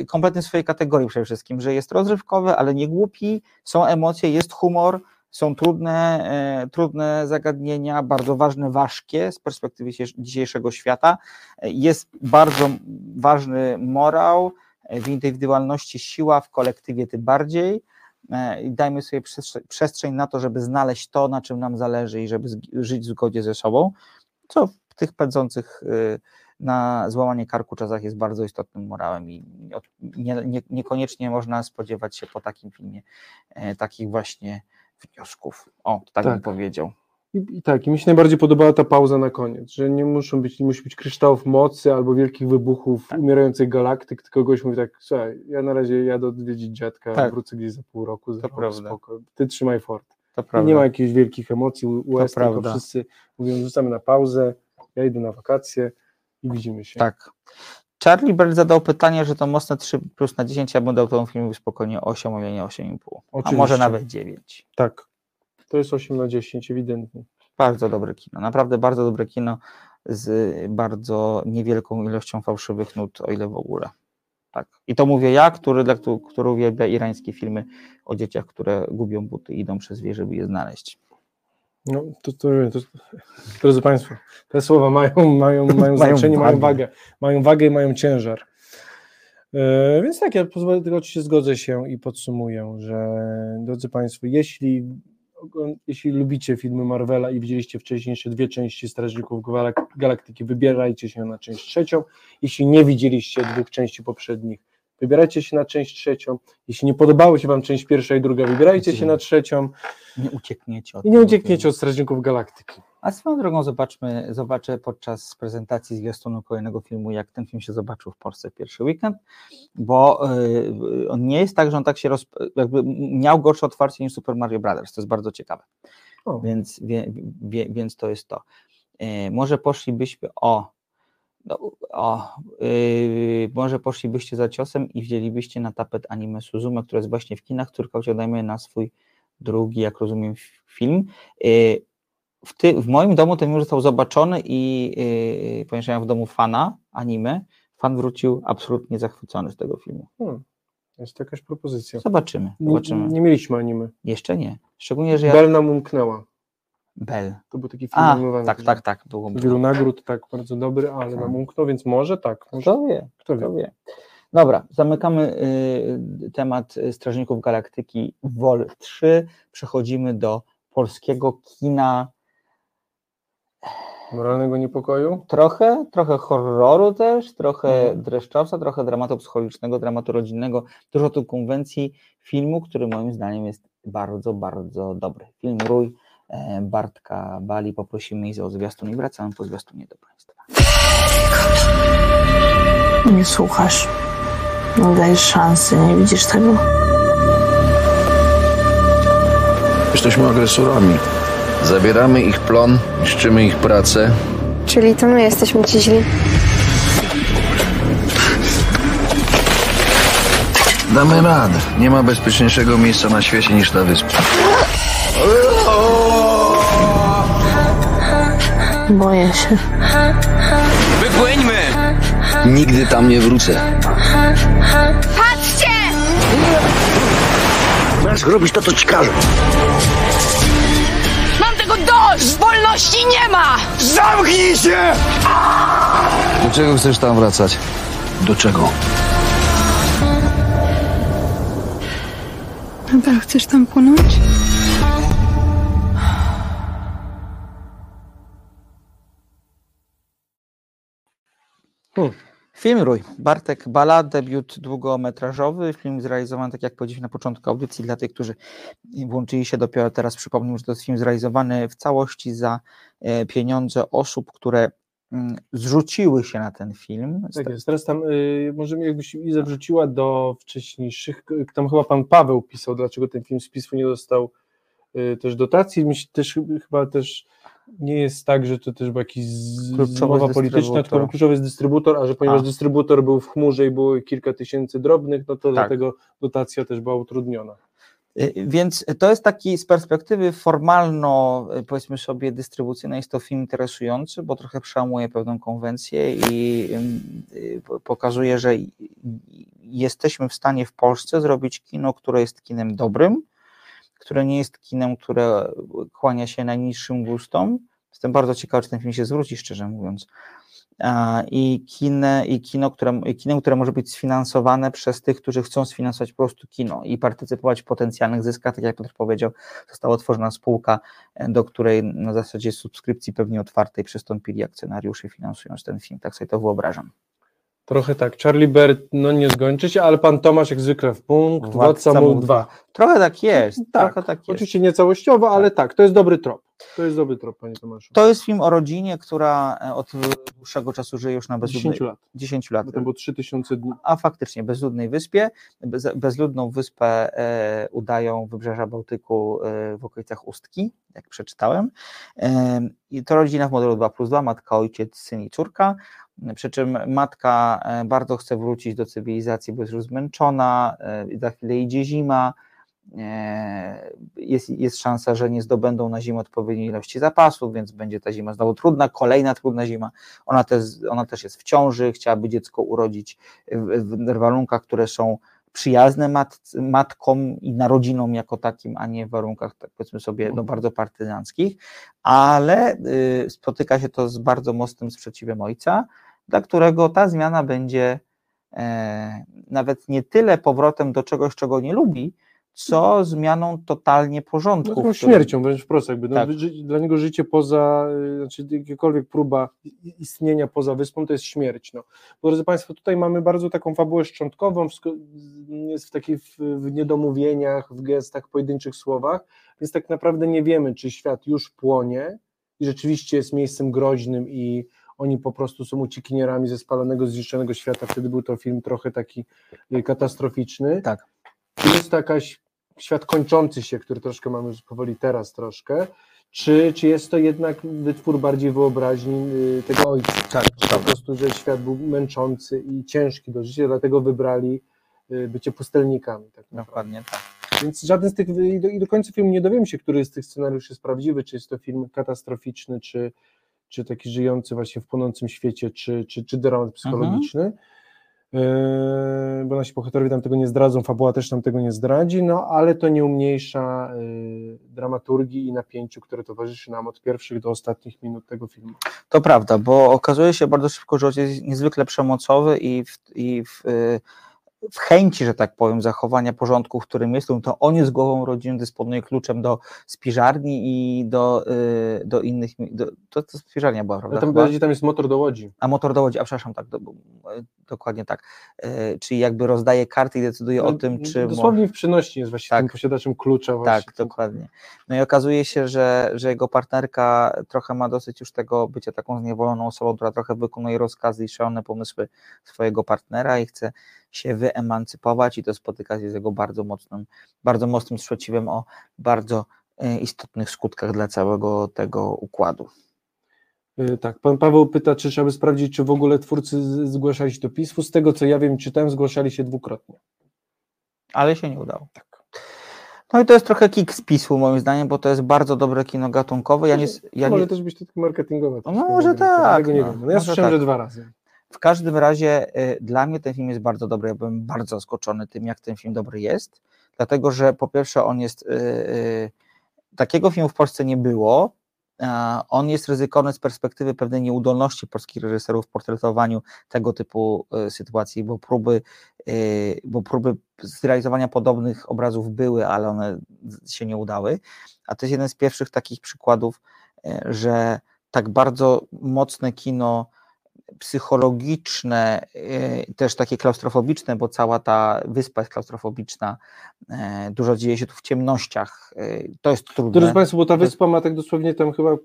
y, kompletny w swojej kategorii przede wszystkim, że jest rozrywkowy, ale nie głupi, są emocje, jest humor, są trudne, e, trudne zagadnienia, bardzo ważne, ważkie z perspektywy dzisiejsz- dzisiejszego świata. E, Jest bardzo ważny morał, e, w indywidualności siła, w kolektywie tym bardziej. I dajmy sobie przestrze- przestrzeń na to, żeby znaleźć to, na czym nam zależy i żeby żyć w zgodzie ze sobą, co w tych pędzących na złamanie karku czasach jest bardzo istotnym morałem i nie, nie, niekoniecznie można spodziewać się po takim filmie takich właśnie wniosków. O, to tak, bym Tak. powiedział. I, I tak, i mi się najbardziej podobała ta pauza na koniec, że nie muszą być, nie musi być kryształów mocy albo wielkich wybuchów Tak. umierających galaktyk, tylko goś mówi tak, słuchaj, ja na razie jadę odwiedzić dziadka, Tak. wrócę gdzieś za pół roku, za To rok, spoko, ty trzymaj fort. To I prawda. nie ma jakichś wielkich emocji, łez, tylko prawda. wszyscy mówią, rzucamy na pauzę, ja idę na wakacje i widzimy się. Tak. Charlie Bell zadał pytanie, że to mocne 3 plus na 10, ja bym dał temu filmowi spokojnie 8, ale nie 8,5. A Oczywiście. może nawet 9. Tak. To jest 8 na 10, ewidentnie. Bardzo dobre kino, naprawdę bardzo dobre kino z bardzo niewielką ilością fałszywych nut, o ile w ogóle. Tak. I to mówię ja, który, dla, któ- który uwielbia irańskie filmy o dzieciach, które gubią buty i idą przez wie, żeby je znaleźć. No, to, to, to, drodzy Państwo, te słowa mają, mają, *laughs* mają znaczenie, mają wagę. mają wagę i mają ciężar. E, więc tak, ja pozwolę, tylko oczywiście zgodzę się i podsumuję, że drodzy Państwo, jeśli, jeśli lubicie filmy Marvela i widzieliście wcześniejsze dwie części Strażników Galak- Galaktyki, wybierajcie się na część trzecią. Jeśli nie widzieliście dwóch części poprzednich, wybierajcie się na część trzecią. Jeśli nie podobały się Wam część pierwsza i druga, wybierajcie się na trzecią Nie uciekniecie od i nie uciekniecie od Strażników Galaktyki. A swoją drogą zobaczmy, zobaczę podczas prezentacji zwiastunu kolejnego filmu, jak ten film się zobaczył w Polsce pierwszy weekend, bo y, on nie jest tak, że on tak się roz, jakby miał gorsze otwarcie niż Super Mario Brothers, to jest bardzo ciekawe. O. Więc, wie, wie, więc to jest to. E, może poszlibyśmy o, no, o yy, może poszlibyście za ciosem i wzięlibyście na tapet anime Suzume, które jest właśnie w kinach, który osiągamy na swój drugi, jak rozumiem, film. Yy, w, ty, w moim domu ten film został zobaczony i yy, ponieważ ja w domu fana anime, fan wrócił absolutnie zachwycony z tego filmu. Hmm, jest jakaś propozycja. Zobaczymy, Nie, zobaczymy. nie mieliśmy anime. Jeszcze nie. Szczególnie, że ja... Nam umknęła. Bell. To był taki film A, animowany. tak, tak, tak. Było Wielu nagród, tak, bardzo dobry, ale Tak. nam umknął, więc może tak. Może, Kto wie? kto wie. Kto wie. Dobra, zamykamy y, temat y, Strażników Galaktyki WOL 3. Przechodzimy do polskiego kina. Moralnego niepokoju? Trochę, trochę horroru też, trochę Mhm. dreszczowca, trochę dramatu psychologicznego, dramatu rodzinnego, dużo tu konwencji filmu, który moim zdaniem jest bardzo, bardzo dobry. Film Rój Bartka Bali. Poprosimy Izę o zwiastun i wracamy po zwiastunie do Państwa. Nie słuchasz. Nie dajesz szansy, nie widzisz tego. Jesteśmy agresorami. Zabieramy ich plon, niszczymy ich pracę. Czyli to my jesteśmy ci źli. Damy radę. Nie ma bezpieczniejszego miejsca na świecie niż ta wyspa. Boję się. Wypłyńmy! Nigdy tam nie wrócę. Patrzcie! Masz robić to, co ci każą. Mam tego dość! Wolności nie ma! Zamknij się! Do czego chcesz tam wracać? Do czego? Nadal chcesz tam płynąć? Film Rój. Bartek Bala, debiut długometrażowy. Film zrealizowany, tak jak powiedzieliśmy na początku audycji, dla tych, którzy włączyli się dopiero teraz, przypomnę, że to jest film zrealizowany w całości za e, pieniądze osób, które mm, zrzuciły się na ten film. Tak jest. Teraz tam y, możemy jakbyś Iza wrzuciła do wcześniejszych, tam chyba pan Paweł pisał, dlaczego ten film z PiSu nie dostał y, też dotacji. Myślę, też chyba też nie jest tak, że to też był jakiś zmowa polityczna, tylko kluczowy jest dystrybutor, a że ponieważ A. dystrybutor był w chmurze i było kilka tysięcy drobnych, no to Tak. dlatego dotacja też była utrudniona. Y, Więc to jest taki z perspektywy formalno, y, powiedzmy sobie, dystrybucyjnej, jest to film interesujący, bo trochę przełamuje pewną konwencję i y, pokazuje, że jesteśmy w stanie w Polsce zrobić kino, które jest kinem dobrym, które nie jest kinem, które kłania się najniższym gustom. Jestem bardzo ciekawy, czy ten film się zwróci, szczerze mówiąc. I, kinę, i kino, które, i kinem, które może być sfinansowane przez tych, którzy chcą sfinansować po prostu kino i partycypować w potencjalnych zyskach. Tak jak Piotr powiedział, została otworzona spółka, do której na zasadzie subskrypcji pewnie otwartej przystąpili akcjonariusze finansując ten film. Tak sobie to wyobrażam. Trochę tak. Charlie Bird, no nie zgończy się, ale pan Tomasz jak zwykle w punkt, Władca mu dwa. Trochę tak jest. Tak, trochę tak jest. Oczywiście nie całościowo, ale tak, to jest dobry trop. To jest dobry trop, panie Tomaszu. To jest film o rodzinie, która e, od dłuższego czasu żyje już na bezludnej 10 lat. 10 lat. Bo to było 3000 dni. a faktycznie bezludnej wyspie. Bez, bezludną wyspę e, udają wybrzeża Bałtyku e, w okolicach Ustki, jak przeczytałem. E, I to rodzina w modelu 2 plus 2, matka, ojciec, syn i córka. Przy czym matka e, bardzo chce wrócić do cywilizacji, bo jest już zmęczona, e, za chwilę idzie zima. E, Jest, jest szansa, że nie zdobędą na zimę odpowiedniej ilości zapasów, więc będzie ta zima znowu trudna, kolejna trudna zima. Ona też, ona też jest w ciąży, chciałaby dziecko urodzić w, w warunkach, które są przyjazne mat, matkom i narodzinom jako takim, a nie w warunkach, tak powiedzmy sobie, no, bardzo partyzanckich, ale y, spotyka się to z bardzo mocnym sprzeciwem ojca, dla którego ta zmiana będzie e, nawet nie tyle powrotem do czegoś, czego nie lubi, co zmianą totalnie No, porządku. którym- śmiercią wręcz wprost jakby. No, Tak. Dla niego życie poza, y, znaczy jakakolwiek próba istnienia poza wyspą to jest śmierć. No. Bo, drodzy Państwo, tutaj mamy bardzo taką fabułę szczątkową, jest w takich w, w niedomówieniach, w gestach, pojedynczych słowach, więc tak naprawdę nie wiemy, czy świat już płonie i rzeczywiście jest miejscem groźnym i oni po prostu są uciekinierami ze spalonego, zniszczonego świata. Wtedy był to film trochę taki y, katastroficzny. Tak. Jest to jakaś świat kończący się, który troszkę mamy już powoli teraz troszkę, czy, czy jest to jednak wytwór bardziej wyobraźni y, tego ojca? Tak, po prostu, że świat był męczący i ciężki do życia, dlatego wybrali y, bycie pustelnikami. Tak. Dokładnie tak. Więc żaden z tych, i do, i do końca filmu nie dowiemy się, który z tych scenariuszy jest prawdziwy, czy jest to film katastroficzny, czy, czy taki żyjący właśnie w płonącym świecie, czy, czy, czy dramat psychologiczny. Yy, bo nasi bohaterowie nam tego nie zdradzą, fabuła też nam tego nie zdradzi, no ale to nie umniejsza yy, dramaturgii i napięciu, które towarzyszy nam od pierwszych do ostatnich minut tego filmu. To prawda, bo okazuje się bardzo szybko, że jest niezwykle przemocowy i w, i w, y, w chęci, że tak powiem, zachowania porządku, w którym jest, to on jest głową rodziny, dysponuje kluczem do spiżarni i do, y, do innych, do, to, to spiżarnia była, prawda? Tam tam jest motor do łodzi. A motor do łodzi, a przepraszam, tak, do, dokładnie tak. E, Czyli jakby rozdaje karty i decyduje o No, tym, czy Dosłownie w przenośni jest właśnie Tak. tym posiadaczem klucza właśnie. tak, dokładnie. No i okazuje się, że, że jego partnerka trochę ma dosyć już tego bycia taką zniewoloną osobą, która trochę wykonuje rozkazy i szalone pomysły swojego partnera i chce się wyemancypować i to spotyka się z jego bardzo mocnym, bardzo mocnym sprzeciwem o bardzo e, istotnych skutkach dla całego tego układu. Y, Tak, pan Paweł pyta, czy trzeba by sprawdzić, czy w ogóle twórcy zgłaszali się do PiSu. Z tego co ja wiem, czytałem, zgłaszali się dwukrotnie. Ale się nie udało. No i to jest trochę kick z PiSu moim zdaniem, bo to jest bardzo dobre kino gatunkowe. Ja nie, ja Może nie, też być to takie marketingowe. No może tak, no. No ja może słyszałem, tak. że dwa razy. W każdym razie y, dla mnie ten film jest bardzo dobry. Ja byłem bardzo zaskoczony tym, jak ten film dobry jest, dlatego że po pierwsze on jest. y, y, takiego filmu w Polsce nie było. On jest ryzykowny z perspektywy pewnej nieudolności polskich reżyserów w portretowaniu tego typu sytuacji, bo próby, bo próby zrealizowania podobnych obrazów były, ale one się nie udały. A to jest jeden z pierwszych takich przykładów, że tak bardzo mocne kino psychologiczne, y, też takie klaustrofobiczne, bo cała ta wyspa jest klaustrofobiczna, e, dużo dzieje się tu w ciemnościach, y, to jest trudne. Drodzy Państwo, bo ta wyspa ma tak dosłownie tam chyba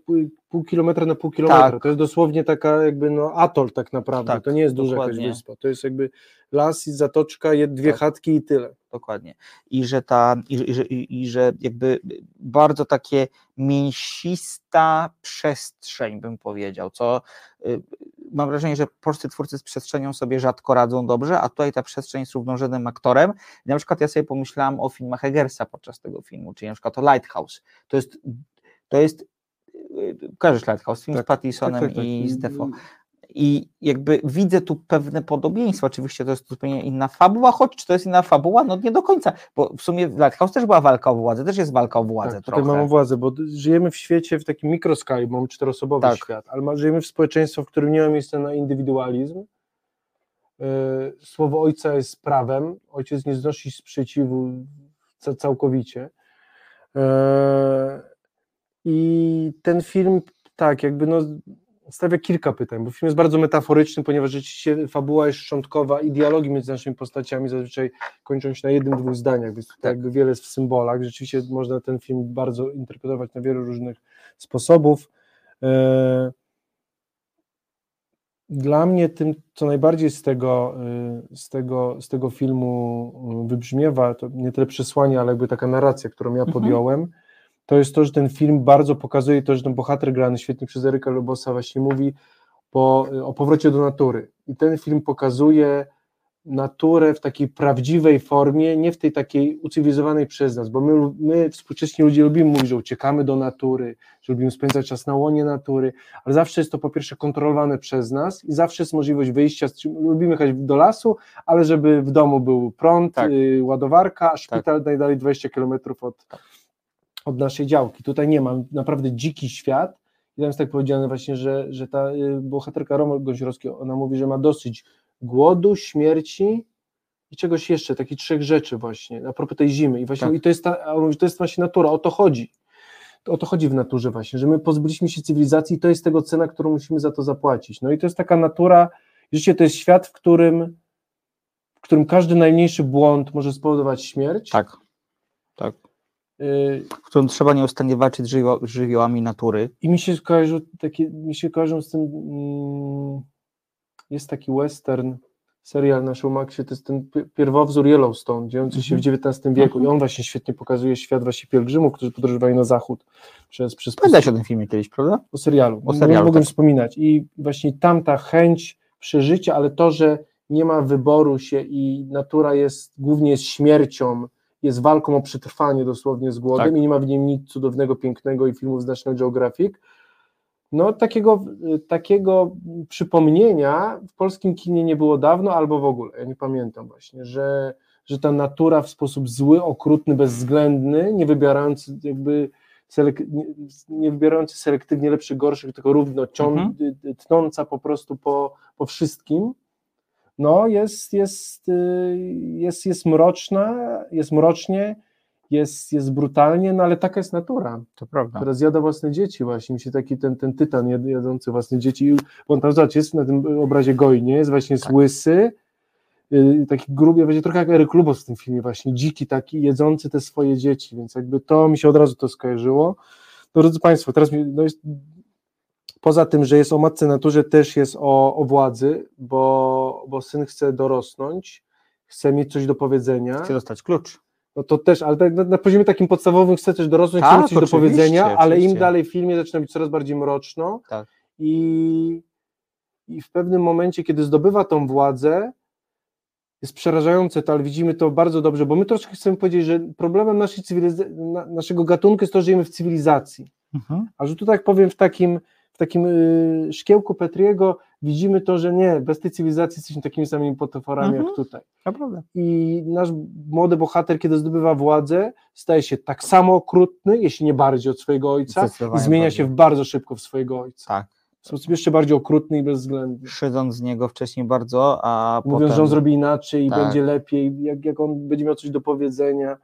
pół, kilometra na pół kilometra. Tak. To jest dosłownie taka jakby no atol tak naprawdę. Tak, to nie jest duża jakaś wyspa. To jest jakby las i zatoczka, dwie Tak. chatki i tyle. Dokładnie. I że ta, i, że- i, że, i, i że jakby bardzo takie mięsista przestrzeń, bym powiedział, co y, mam wrażenie, że polscy twórcy z przestrzenią sobie rzadko radzą dobrze, a tutaj ta przestrzeń jest równorzędnym aktorem. I na przykład ja sobie pomyślałam o filmach Eggersa podczas tego filmu, czyli na przykład o Lighthouse. To jest, to jest y, kojarzysz Lighthouse, film Tak, z Pattisonem tak, tak. i z Defoe. I jakby widzę tu pewne podobieństwa. Oczywiście to jest zupełnie inna fabuła, choć czy to jest inna fabuła? No nie do końca, bo w sumie w Lighthouse też była walka o władzę, też jest walka o władzę Tak, tutaj mamy władzę, bo żyjemy w świecie w takim mikroskali, mamy czteroosobowy Tak. świat, ale żyjemy w społeczeństwie, w którym nie ma miejsca na indywidualizm. Yy, Słowo ojca jest prawem, ojciec nie znosi sprzeciwu ca- całkowicie. Yy, I ten film, tak, jakby no, stawia kilka pytań, bo film jest bardzo metaforyczny, ponieważ rzeczywiście fabuła jest szczątkowa i dialogi między naszymi postaciami zazwyczaj kończą się na jednym, dwóch zdaniach, więc tutaj Tak. jakby wiele jest w symbolach. Rzeczywiście można ten film bardzo interpretować na wiele różnych sposobów. E, Dla mnie tym, co najbardziej z tego, y, z tego, z tego filmu y, wybrzmiewa, to nie tyle przesłanie, ale jakby taka narracja, którą ja Mhm. To jest to, że ten film bardzo pokazuje to, że ten bohater grany świetnie przez Eryka Lobosa właśnie mówi po, o powrocie do natury. I ten film pokazuje naturę w takiej prawdziwej formie, nie w tej takiej ucywilizowanej przez nas, bo my, my współcześni ludzie lubimy mówić, że uciekamy do natury, że lubimy spędzać czas na łonie natury, ale zawsze jest to po pierwsze kontrolowane przez nas i zawsze jest możliwość wyjścia, lubimy jechać do lasu, ale żeby w domu był prąd, Tak. y, ładowarka, a szpital najdalej 20 kilometrów od, od naszej działki. Tutaj nie ma, naprawdę dziki świat i tam jest tak powiedziane właśnie, że, że ta y, bohaterka Roma Gąsiorowski, ona mówi, że ma dosyć głodu, śmierci i czegoś jeszcze, takich trzech rzeczy właśnie, a propos tej zimy. I właśnie Tak. i to jest ta, mówi, to jest właśnie natura, o to chodzi. O to chodzi w naturze właśnie, że my pozbyliśmy się cywilizacji i to jest tego cena, którą musimy za to zapłacić. No i to jest taka natura, życie to jest świat, w którym, w którym każdy najmniejszy błąd może spowodować śmierć. Tak. W którym trzeba nieustannie walczyć z żywio- żywiołami natury. I mi się kojarzą takie, mi się kojarzą z tym, mm, jest taki western, serial na Showmaxie, to jest ten pi- pierwowzór Yellowstone, dziejący się w XIX wieku i on właśnie świetnie pokazuje świat właśnie pielgrzymów, którzy podróżowali na zachód przez, przez Pamiętasz o tym filmie kiedyś, prawda? o serialu. O serialu, Mogłem tak. wspominać. I właśnie tam ta chęć przeżycia, ale to, że nie ma wyboru się i natura jest głównie jest śmiercią, jest walką o przetrwanie dosłownie z głodem Tak. i nie ma w niej nic cudownego, pięknego i filmów z National Geographic. No takiego, takiego przypomnienia w polskim kinie nie było dawno albo w ogóle, ja nie pamiętam właśnie, że, że ta natura w sposób zły, okrutny, bezwzględny, nie wybierający jakby selek- nie, nie wybierający selektywnie lepszych, gorszych, tylko równo cią, Mhm. tnąca po prostu po, po wszystkim, no jest, jest, y, jest, jest mroczna, jest mrocznie, jest, jest brutalnie, no ale taka jest natura, To prawda. która zjada własne dzieci właśnie, mi się taki ten, ten tytan jad- jadący własne dzieci, on tam zobacz, jest na tym obrazie gojnie, jest właśnie Tak. łysy, y, taki gruby, będzie trochę jak Eryk Lubos w tym filmie właśnie, dziki taki, jedzący te swoje dzieci, więc jakby to mi się od razu to skojarzyło. No, drodzy Państwo, teraz mi, no jest, poza tym, że jest o matce naturze, też jest o, o władzy, bo, bo syn chce dorosnąć, chce mieć coś do powiedzenia, Chcę dostać klucz. no to też, ale tak na, na poziomie takim podstawowym chce też dorosnąć, Tak, chce mieć coś do powiedzenia, ale im dalej w filmie zaczyna być coraz bardziej mroczno Tak. i, i w pewnym momencie, kiedy zdobywa tą władzę, jest przerażające to, ale widzimy to bardzo dobrze, bo my troszkę chcemy powiedzieć, że problemem naszej cywilizacji, na, naszego gatunku jest to, że żyjemy w cywilizacji. Mhm. A że tu tak powiem, w takim, takim y, szkiełku Petriego widzimy to, że nie, bez tej cywilizacji jesteśmy takimi samymi potworami Mhm. jak tutaj. Naprawdę. I nasz młody bohater, kiedy zdobywa władzę, staje się tak samo okrutny, jeśli nie bardziej od swojego ojca i zmienia bardziej. się bardzo szybko w swojego ojca. Tak. W sposób jeszcze bardziej okrutny i bezwzględny. Szydząc z niego wcześniej bardzo, a Mówiąc, potem... że on zrobi inaczej i Tak. będzie lepiej, jak, jak on będzie miał coś do powiedzenia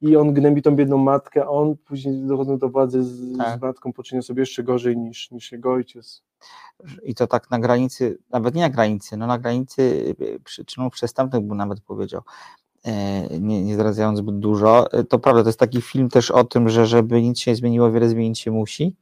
i on gnębi tą biedną matkę, a on później dochodząc do władzy z, Tak. z matką poczynia sobie jeszcze gorzej niż, niż jego ojciec. i to tak na granicy, nawet nie na granicy, no na granicy przyczynów przestępnych bym nawet powiedział, e, nie, nie zdradzając zbyt dużo. E, To prawda, to jest taki film też o tym, że żeby nic się nie zmieniło, wiele zmienić się musi.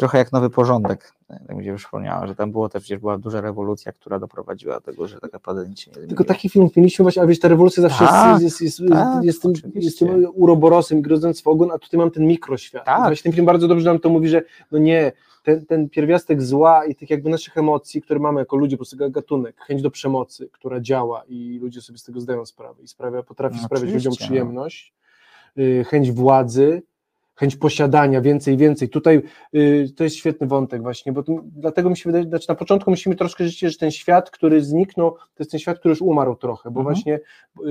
Trochę jak nowy porządek, tak mi się przypomniało, że tam było też przecież była duża rewolucja, która doprowadziła do tego, że tak nic się nie. Tylko taki film mieliśmy właśnie, a wiesz, ta rewolucja zawsze Tak, jest, jest, jest, tak, jest, tym, jest tym uroborosem i grodząc w ogon, a tutaj mam ten mikroświat. Tak. Właśnie ten film bardzo dobrze nam to mówi, że no nie, ten, ten pierwiastek zła i tych jakby naszych emocji, które mamy jako ludzie, po prostu gatunek, chęć do przemocy, która działa i ludzie sobie z tego zdają sprawę i sprawia, potrafi No sprawiać ludziom no. przyjemność, y, chęć władzy, chęć posiadania, więcej, więcej. Tutaj y, to jest świetny wątek właśnie, bo to, dlatego mi się wydaje, znaczy na początku musimy troszkę żyć, że ten świat, który zniknął, to jest ten świat, który już umarł trochę, bo Mhm. właśnie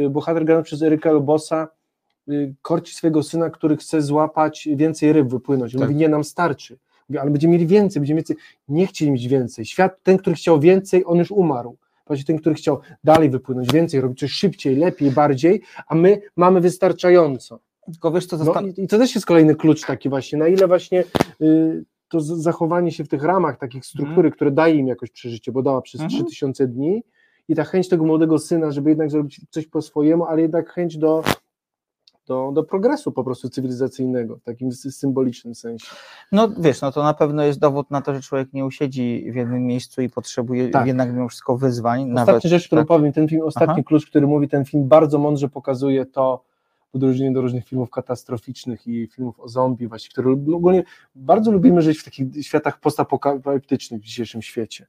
y, bohater grany przez Eryka Lobosa y, korci swojego syna, który chce złapać więcej ryb, wypłynąć. On Tak. Mówi, nie, nam starczy. Mówi, ale będziemy mieli więcej, będziemy więcej. Nie chcieli mieć więcej. Świat, ten, który chciał więcej, on już umarł. Właśnie ten, który chciał dalej wypłynąć, więcej, robić coś szybciej, lepiej, bardziej, a my mamy wystarczająco. Tylko wiesz co, No zastan- i, I to też jest kolejny klucz taki właśnie, na ile właśnie y, to zachowanie się w tych ramach takich struktury, które daje im jakoś przeżycie, bo dała przez Mhm. 3000 dni i ta chęć tego młodego syna, żeby jednak zrobić coś po swojemu, ale jednak chęć do, do, do progresu po prostu cywilizacyjnego, w takim sy- symbolicznym sensie. No wiesz, no to na pewno jest dowód na to, że człowiek nie usiedzi w jednym miejscu i potrzebuje Tak. jednak mimo wszystko wyzwań. Ostatnia nawet, rzecz, którą tak. powiem, ten film, ostatni Aha. klucz, który mówi, ten film bardzo mądrze pokazuje to, w odróżnieniu do różnych filmów katastroficznych i filmów o zombie, właśnie, które ogólnie bardzo lubimy żyć w takich światach postapokaliptycznych w dzisiejszym świecie.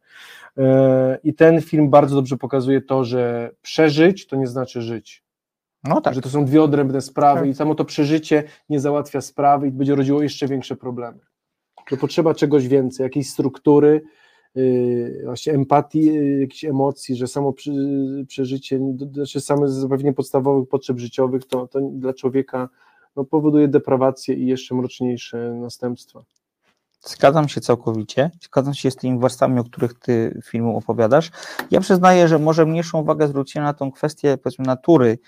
E, I ten film bardzo dobrze pokazuje to, że przeżyć to nie znaczy żyć. No tak, Że to są dwie odrębne sprawy Tak. i samo to przeżycie nie załatwia sprawy i będzie rodziło jeszcze większe problemy. To potrzeba czegoś więcej, jakiejś struktury, właśnie empatii, yy, jakichś emocji, że samo przeżycie, znaczy same zapewnienie podstawowych potrzeb życiowych to, to dla człowieka no, powoduje deprawację i jeszcze mroczniejsze następstwa. Zgadzam się całkowicie. Zgadzam się z tymi warstwami, o których ty filmu opowiadasz. Ja przyznaję, że może mniejszą uwagę zwróciłem na tą kwestię powiedzmy natury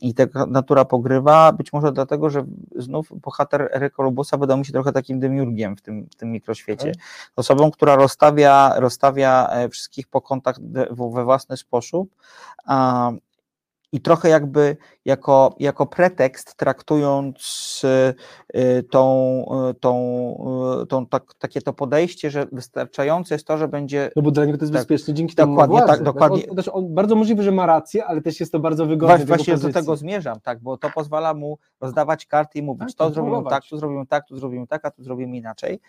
i taka natura pogrywa, być może dlatego, że znów bohater Eryka wydał mi się trochę takim demiurgiem w tym, w tym mikroświecie. Okej. Osobą, która rozstawia, rozstawia e, wszystkich po kątach we własny sposób a, i trochę jakby jako, jako pretekst traktując e, e, tą, e, tą, tą tak, takie to podejście, że wystarczające jest to, że będzie No bo dla niego to jest Tak. bezpieczne, dzięki temu Dokładnie, władzę. tak, dokładnie. On, znaczy on, bardzo możliwe, że ma rację, ale też jest to bardzo wygodne Właśnie, właśnie do tego zmierzam, tak, bo to pozwala mu rozdawać karty i mówić, Tak, to zrobimy tak, tu zrobimy tak, tu zrobimy tak, a tu zrobimy inaczej.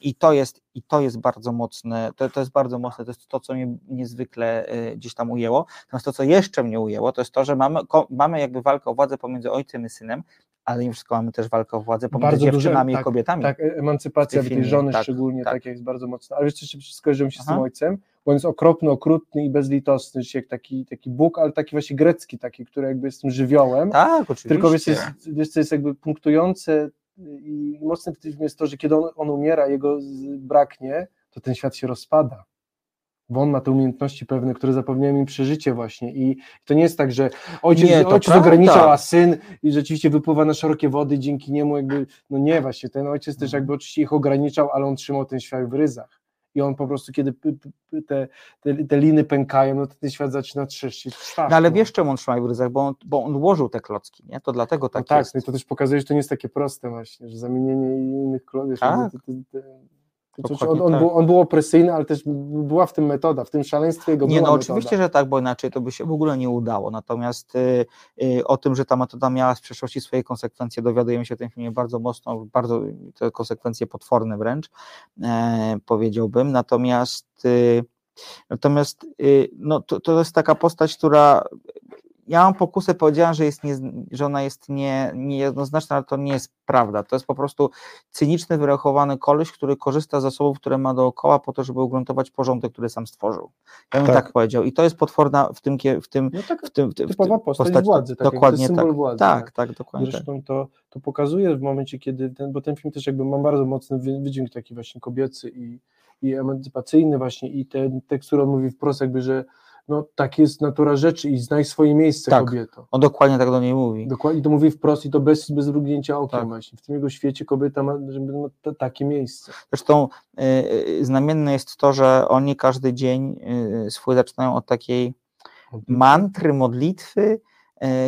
I to jest, i to jest bardzo mocne, to, to jest bardzo mocne, to jest to, co mnie niezwykle y, gdzieś tam ujęło. Natomiast to, co jeszcze mnie ujęło, to jest to, że mamy, ko, mamy jakby walkę o władzę pomiędzy ojcem i synem, ale nie wszystko mamy też walkę o władzę pomiędzy Bardzo duże- dziewczynami tak, i kobietami. Tak, e- emancypacja tej filmie, żony tak, szczególnie tak. tak. jest bardzo mocna. Ale jeszcze skojarzyłem się z tym Aha. ojcem? Bo on jest okropny, okrutny i bezlitosny, jak taki, taki Bóg, ale taki właśnie grecki, taki, który jakby jest tym żywiołem. Tak, oczywiście. Tylko wiesz, jest, wiesz, co jest jakby punktujące i mocne w tym filmie jest to, że kiedy on, on umiera, jego braknie, to ten świat się rozpada. Bo on ma te umiejętności pewne, które zapewniają im przeżycie właśnie i to nie jest tak, że ojciec, Nie, ojciec prawda. ograniczał, a syn i rzeczywiście wypływa na szerokie wody, dzięki niemu jakby, no nie właśnie, ten ojciec też Mhm. jakby oczywiście ich ograniczał, ale on trzymał ten świat w ryzach. I on po prostu, kiedy te, te, te liny pękają, no to ten świat zaczyna trzeszczyć. No, ale no. wiesz, czemu on trzyma w ryzach, bo on, bo on ułożył te klocki, nie? To dlatego No tak, tak, jest. no i to też pokazuje, że to nie jest takie proste właśnie, że zamienienie innych klonów, Tak. te, Dokładnie on, on, tak. był, on był opresyjny, ale też była w tym metoda, w tym szaleństwie jego Nie, no metoda. oczywiście, że tak, bo inaczej to by się w ogóle nie udało. Natomiast y, y, o tym, że ta metoda miała w przeszłości swoje konsekwencje, dowiadujemy się w tym filmie bardzo mocno, bardzo te konsekwencje potworne wręcz, e, powiedziałbym. Natomiast y, natomiast y, no, to, to jest taka postać, która ja mam pokusę, powiedziałem, że, jest nie, że ona jest nie, niejednoznaczna, ale to nie jest prawda. To jest po prostu cyniczny, wyrachowany koleś, który korzysta z zasobów, które ma dookoła po to, żeby ugruntować porządek, który sam stworzył. Ja bym tak, Tak. powiedział. I to jest potworna w tym, w tym, No tak, w tym, w typowa tym postać władzy, tak, dokładnie jest symbol tak. władzy, tak, tak. tak, dokładnie tak. Zresztą to, to pokazuje w momencie, kiedy ten, bo ten film też jakby ma bardzo mocny wy- wydźwięk taki właśnie kobiecy i, i emancypacyjny właśnie i ten tekst, który on mówi wprost jakby, że no tak jest natura rzeczy i znaj swoje miejsce Tak. kobieto. On dokładnie tak do niej mówi. Dokładnie to mówi wprost i to bez, bez mrugnięcia okiem Tak. właśnie. W tym jego świecie kobieta ma, ma ta, takie miejsce. Zresztą y, y, znamienne jest to, że oni każdy dzień y, swój zaczynają od takiej mantry, modlitwy,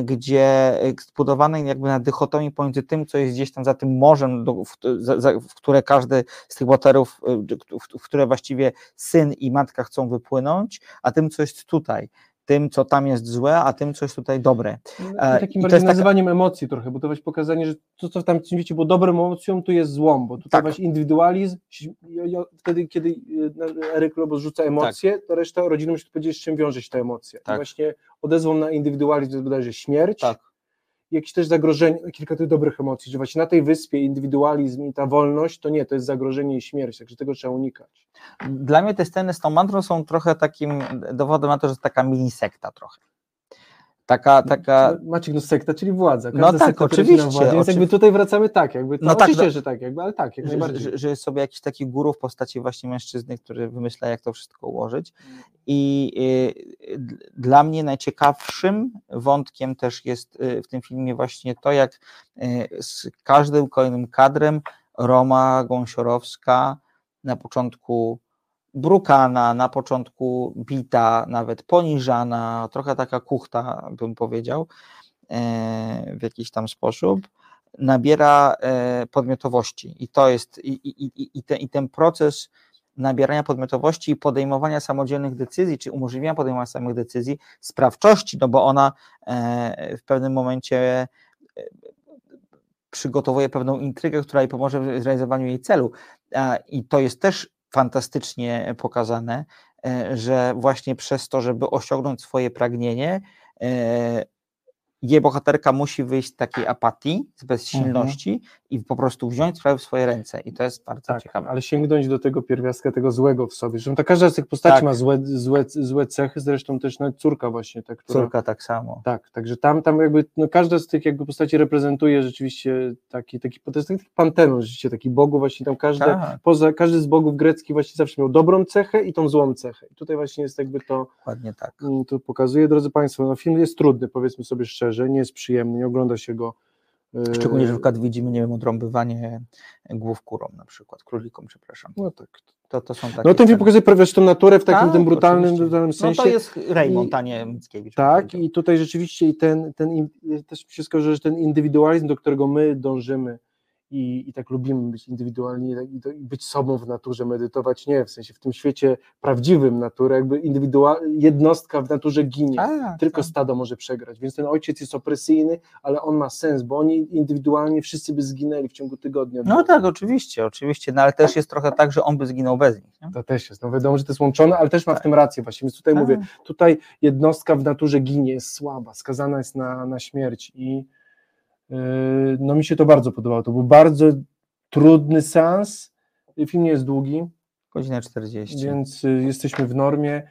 gdzie e, zbudowanej jakby na dychotomii pomiędzy tym, co jest gdzieś tam za tym morzem, w, za, w które każdy z tych bohaterów, e, w, w które właściwie syn i matka chcą wypłynąć, a tym, co jest tutaj, tym, co tam jest złe, a tym, co jest tutaj dobre. E, I takim i to jest taka- nazywaniem emocji trochę, bo to właśnie pokazanie, że to, co w tamtym świecie było dobrą emocją, tu jest złą, bo tutaj Tak. właśnie indywidualizm, wtedy, kiedy y, Eryk Lobos rzuca emocje, to reszta rodziny musi powiedzieć, z czym wiąże się ta emocja. I Tak. właśnie odezwą na indywidualizm to jest bodajże śmierć, Tak. Jakieś też zagrożenie, kilka tych dobrych emocji, że właśnie na tej wyspie indywidualizm i ta wolność, to nie, to jest zagrożenie i śmierć, także tego trzeba unikać. Dla mnie te sceny z tą mantrą są trochę takim dowodem na to, że to taka mini sekta trochę. Taka, taka, Maciek, no sekta, czyli władza. No Każda tak, traci na oczywiście, Władzę, więc jakby tutaj wracamy tak, jakby to, No tak, oczywiście, no- że tak, jakby, ale tak, jak że, najbardziej. że, że jest sobie jakiś taki guru w postaci właśnie mężczyzny, który wymyśla, jak to wszystko ułożyć. I y, dla mnie najciekawszym wątkiem też jest y, w tym filmie właśnie to, jak y, z każdym kolejnym kadrem Roma Gąsiorowska na początku brukana, na początku bita, nawet poniżana, trochę taka kuchta, bym powiedział, e, w jakiś tam sposób, nabiera e, podmiotowości. I to jest, i, i, i, te, i ten proces nabierania podmiotowości i podejmowania samodzielnych decyzji, czy umożliwiania podejmowania samych decyzji, sprawczości, no bo ona e, w pewnym momencie przygotowuje pewną intrygę, która jej pomoże w zrealizowaniu jej celu. I to jest też fantastycznie pokazane, e, że właśnie przez to, żeby osiągnąć swoje pragnienie, e, jej bohaterka musi wyjść z takiej apatii, z bezsilności i po prostu wziąć sprawę w swoje ręce. I to jest bardzo Tak, ciekawe. ale sięgnąć do tego pierwiastka, tego złego w sobie. Zresztą ta każda z tych postaci Tak. ma złe, złe, złe cechy, zresztą też nawet córka właśnie, ta, która... Córka tak samo. Tak, także tam, tam jakby, no każda z tych jakby postaci reprezentuje rzeczywiście taki, taki, to jest taki panteon rzeczywiście, taki bogu właśnie tam każda, Tak, poza, każdy z bogów greckich właśnie zawsze miał dobrą cechę i tą złą cechę. I tutaj właśnie jest jakby to, dokładnie tak. mm, to pokazuje, drodzy Państwo, no film jest trudny, powiedzmy sobie szczerze, nie jest przyjemny, nie ogląda się go e, Szczególnie, że na przykład widzimy, nie wiem, odrąbywanie głów kurom na przykład, królikom, przepraszam. No tak. To, to są takie No ten film pokazuje prawie tą naturę w takim Tak, tym brutalnym, brutalnym sensie. No to jest Raymond, a nie Mickiewicz. Tak, i tutaj rzeczywiście i ten, ten też mi się skojarzy, że ten indywidualizm, do którego my dążymy i, i tak lubimy być indywidualni i, tak- i, to- i być sobą w naturze, medytować, nie, w sensie w tym świecie prawdziwym natury, jakby jednostka w naturze ginie, Tak, tylko tak. stado może przegrać, więc ten ojciec jest opresyjny, ale on ma sens, bo oni indywidualnie wszyscy by zginęli w ciągu tygodnia. No tak, oczywiście, oczywiście, no ale też jest trochę tak, że on by zginął bez nich. Nie? To też jest, no wiadomo, że to jest łączone, ale też ma w Tak. tym rację właśnie, więc tutaj mówię, Tak. tutaj jednostka w naturze ginie, jest słaba, skazana jest na, na śmierć i no mi się to bardzo podobało. To był bardzo trudny seans. Film nie jest długi, Godzinę 40. więc y, jesteśmy w normie.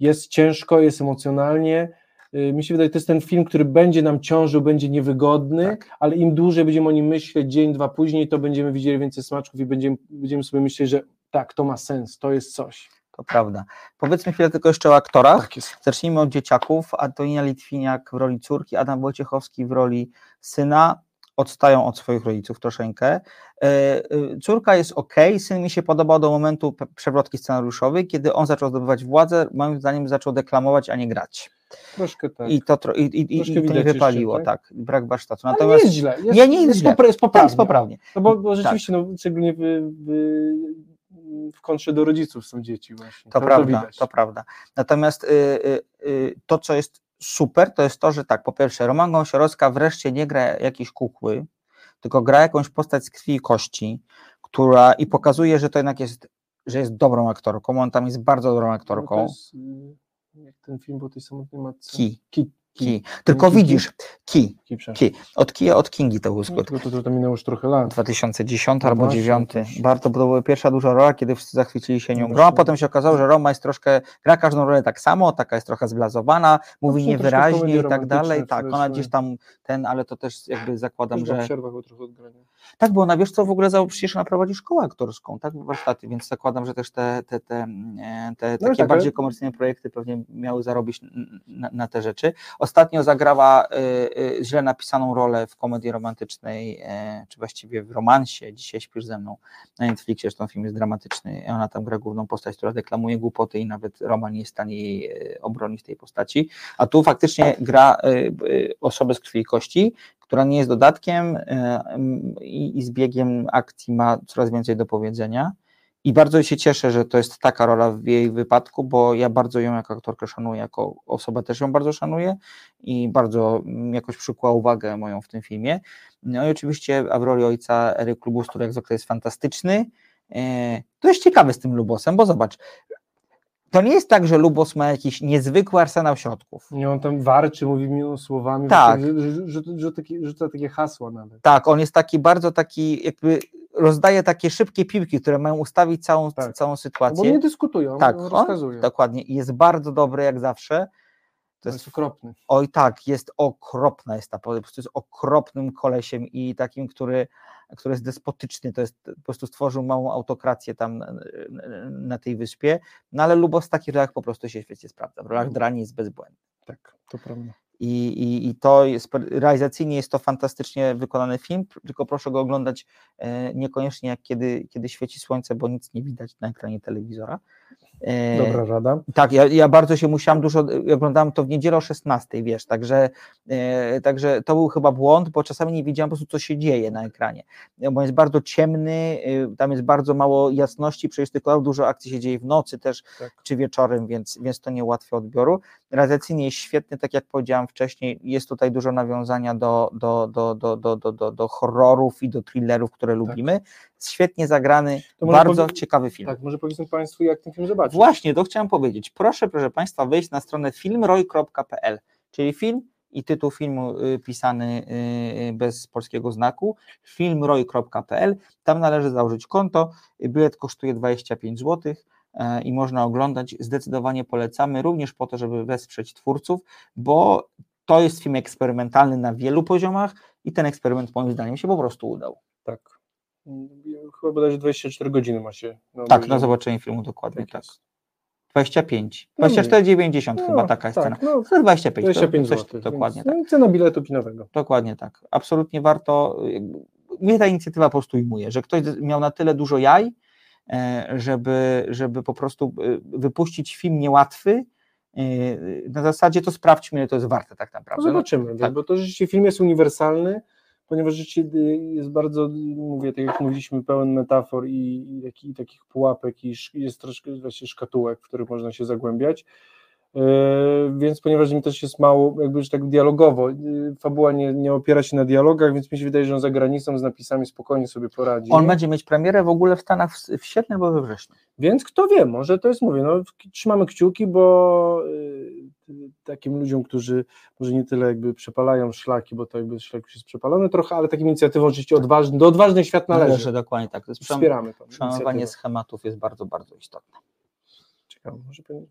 Jest ciężko, jest emocjonalnie. Y, Mi się wydaje, to jest ten film, który będzie nam ciążył, będzie niewygodny, Tak. ale im dłużej będziemy o nim myśleć, dzień, dwa później, to będziemy widzieli więcej smaczków i będziemy, będziemy sobie myśleć, że tak, to ma sens, to jest coś. To prawda. Powiedzmy chwilę tylko jeszcze o aktorach. Tak. Zacznijmy od dzieciaków. Antonina Litwiniak w roli córki, Adam Wojciechowski w roli syna. Odstają od swoich rodziców troszeczkę. E, e, Córka jest ok, syn mi się podobał do momentu przewrotki scenariuszowej, kiedy on zaczął zdobywać władzę, moim zdaniem zaczął deklamować, a nie grać. Troszkę tak. I to, i, i, i, to nie jeszcze, wypaliło, tak? tak? Brak warsztatu. Natomiast nie jest źle. Jest, Nie, nie jest źle. jest tak, poprawnie. jest poprawnie. No bo, bo rzeczywiście, no, szczególnie w, w, w kontrze do rodziców są dzieci właśnie. To Tam prawda, widać. to prawda. Natomiast y, y, y, to, co jest super, to jest to, że tak, po pierwsze, Roman Gąsiorowska wreszcie nie gra jakiejś kukły, tylko gra jakąś postać z krwi i kości, która i pokazuje, że to jednak jest, że jest dobrą aktorką. On tam jest bardzo dobrą No, aktorką. to jest, y, jak ten film o tej samotnej matce. Ki. Ki. Ki. Tylko widzisz, Ki. Ki. Ki. Od Ki, od Kingi to był No, skrót. tylko to, to minęło już trochę lat. 2010 No albo właśnie, 2009. też. Bardzo to była pierwsza duża rola, kiedy wszyscy zachwycili się No nią właśnie. grą, a potem się okazało, że Roma jest troszkę, gra każdą rolę tak samo, taka jest trochę zblazowana, mówi troszkę niewyraźnie i tak dalej. Tak, ona gdzieś tam ten, ale to też jakby zakładam, że. trochę odgrania. Tak, bo ona wiesz co, w ogóle za- przecież ona prowadzi szkołę aktorską, tak, warsztaty, więc zakładam, że też te, te, te, e, te No takie tak, ale- bardziej komercyjne projekty pewnie miały zarobić na, na te rzeczy. Ostatnio zagrała e, e, źle napisaną rolę w komedii romantycznej, e, czy właściwie w romansie, dzisiaj śpisz ze mną, na Netflixie, zresztą film jest dramatyczny, ona tam gra główną postać, która deklamuje głupoty i nawet Roman nie jest w stanie jej e, obronić tej postaci, a tu faktycznie gra e, osobę z krwi i kości, która nie jest dodatkiem i z biegiem akcji ma coraz więcej do powiedzenia. I bardzo się cieszę, że to jest taka rola w jej wypadku, bo ja bardzo ją jako aktorkę szanuję, jako osobę też ją bardzo szanuję i bardzo mm, jakoś przykuła uwagę moją w tym filmie. No i oczywiście, a w roli ojca Eryk Lubus, który jak zwykle jest fantastyczny. E, To jest ciekawe z tym Lubosem, bo zobacz, to nie jest tak, że Lubos ma jakiś niezwykły arsenał środków. Nie, on tam warczy, mówi miło słowami, Tak. że, że, że, że, taki, rzuca takie hasła nawet. Tak, on jest taki bardzo taki, jakby rozdaje takie szybkie piłki, które mają ustawić całą, Tak. całą Bo sytuację. nie dyskutują, tak, on, rozkazuje. dokładnie. I jest bardzo dobry jak zawsze. To To jest, jest okropny. oj tak, jest okropna jest ta, po prostu jest okropnym kolesiem i takim, który, który jest despotyczny, to jest, po prostu stworzył małą autokrację tam na, na tej wyspie, no ale Lubos w takich rolach po prostu się świetnie sprawdza, w rolach drani jest bezbłędny. Tak, to prawda. I, i, I to jest realizacyjnie jest to fantastycznie wykonany film, tylko proszę go oglądać e, niekoniecznie jak kiedy, kiedy świeci słońce, bo nic nie widać na ekranie telewizora. E, Dobra rada. tak, ja, ja bardzo się musiałam dużo, ja oglądałem to w niedzielę o 16, wiesz, także, e, także to był chyba błąd, bo czasami nie wiedziałam po prostu, co się dzieje na ekranie, E, bo jest bardzo ciemny, tam jest bardzo mało jasności, przejrzystych kolorów, dużo akcji się dzieje w nocy też, Tak. czy wieczorem, więc, więc to nie ułatwia odbioru. Realizacyjnie jest świetny, tak jak powiedziałam wcześniej, jest tutaj dużo nawiązania do, do, do, do, do, do, do, do horrorów i do thrillerów, które lubimy. Świetnie zagrany, Tak. Bardzo powie- ciekawy film. Tak, może powiedzmy Państwu, jak ten film zobaczyć. Właśnie, to chciałem powiedzieć. Proszę, proszę Państwa, wejść na stronę filmroy.pl, czyli film i tytuł filmu y, pisany y, bez polskiego znaku, filmroy.pl. Tam należy założyć konto. Bilet kosztuje 25 zł e, i można oglądać. Zdecydowanie polecamy, również po to, żeby wesprzeć twórców, bo to jest film eksperymentalny na wielu poziomach i ten eksperyment moim zdaniem się po prostu udał. Tak. Chyba bodajże 24 godziny ma się. na Tak, na zobaczenie filmu dokładnie tak. jest. 25. No nie. 24,90 chyba No, taka jest tak, cena. no, To 25, 25 to coś, zł. dokładnie tak. no, i Cena biletu kinowego. Dokładnie tak. Absolutnie warto. Mnie ta inicjatywa po prostu ujmuje, że ktoś miał na tyle dużo jaj, e, żeby, żeby po prostu e, wypuścić film niełatwy. e, Na zasadzie to sprawdźmy, ile to jest warte tak No naprawdę. No, zobaczymy, tak. bo to rzeczywiście film jest uniwersalny, ponieważ rzeczywiście y, jest bardzo, mówię, tak jak mówiliśmy, pełen metafor i, i, i takich pułapek i sz- jest troszkę właśnie szkatułek, w których można się zagłębiać. Yy, więc ponieważ mi też jest mało, jakby już tak dialogowo, yy, fabuła nie, nie opiera się na dialogach, więc mi się wydaje, że on za granicą z napisami spokojnie sobie poradzi. On będzie mieć premierę w ogóle w Stanach w, w sierpniu albo we wrześniu. Więc kto wie, może to jest, mówię, no, trzymamy kciuki, bo y, takim ludziom, którzy może nie tyle jakby przepalają szlaki, bo to jakby szlak już jest przepalony trochę, ale takim inicjatywą oczywiście odważny, do odważnych świat należy. Należy dokładnie tak. Wspieramy to. Inicjatywę. schematów jest bardzo, bardzo istotne. Ciekawe, może pani,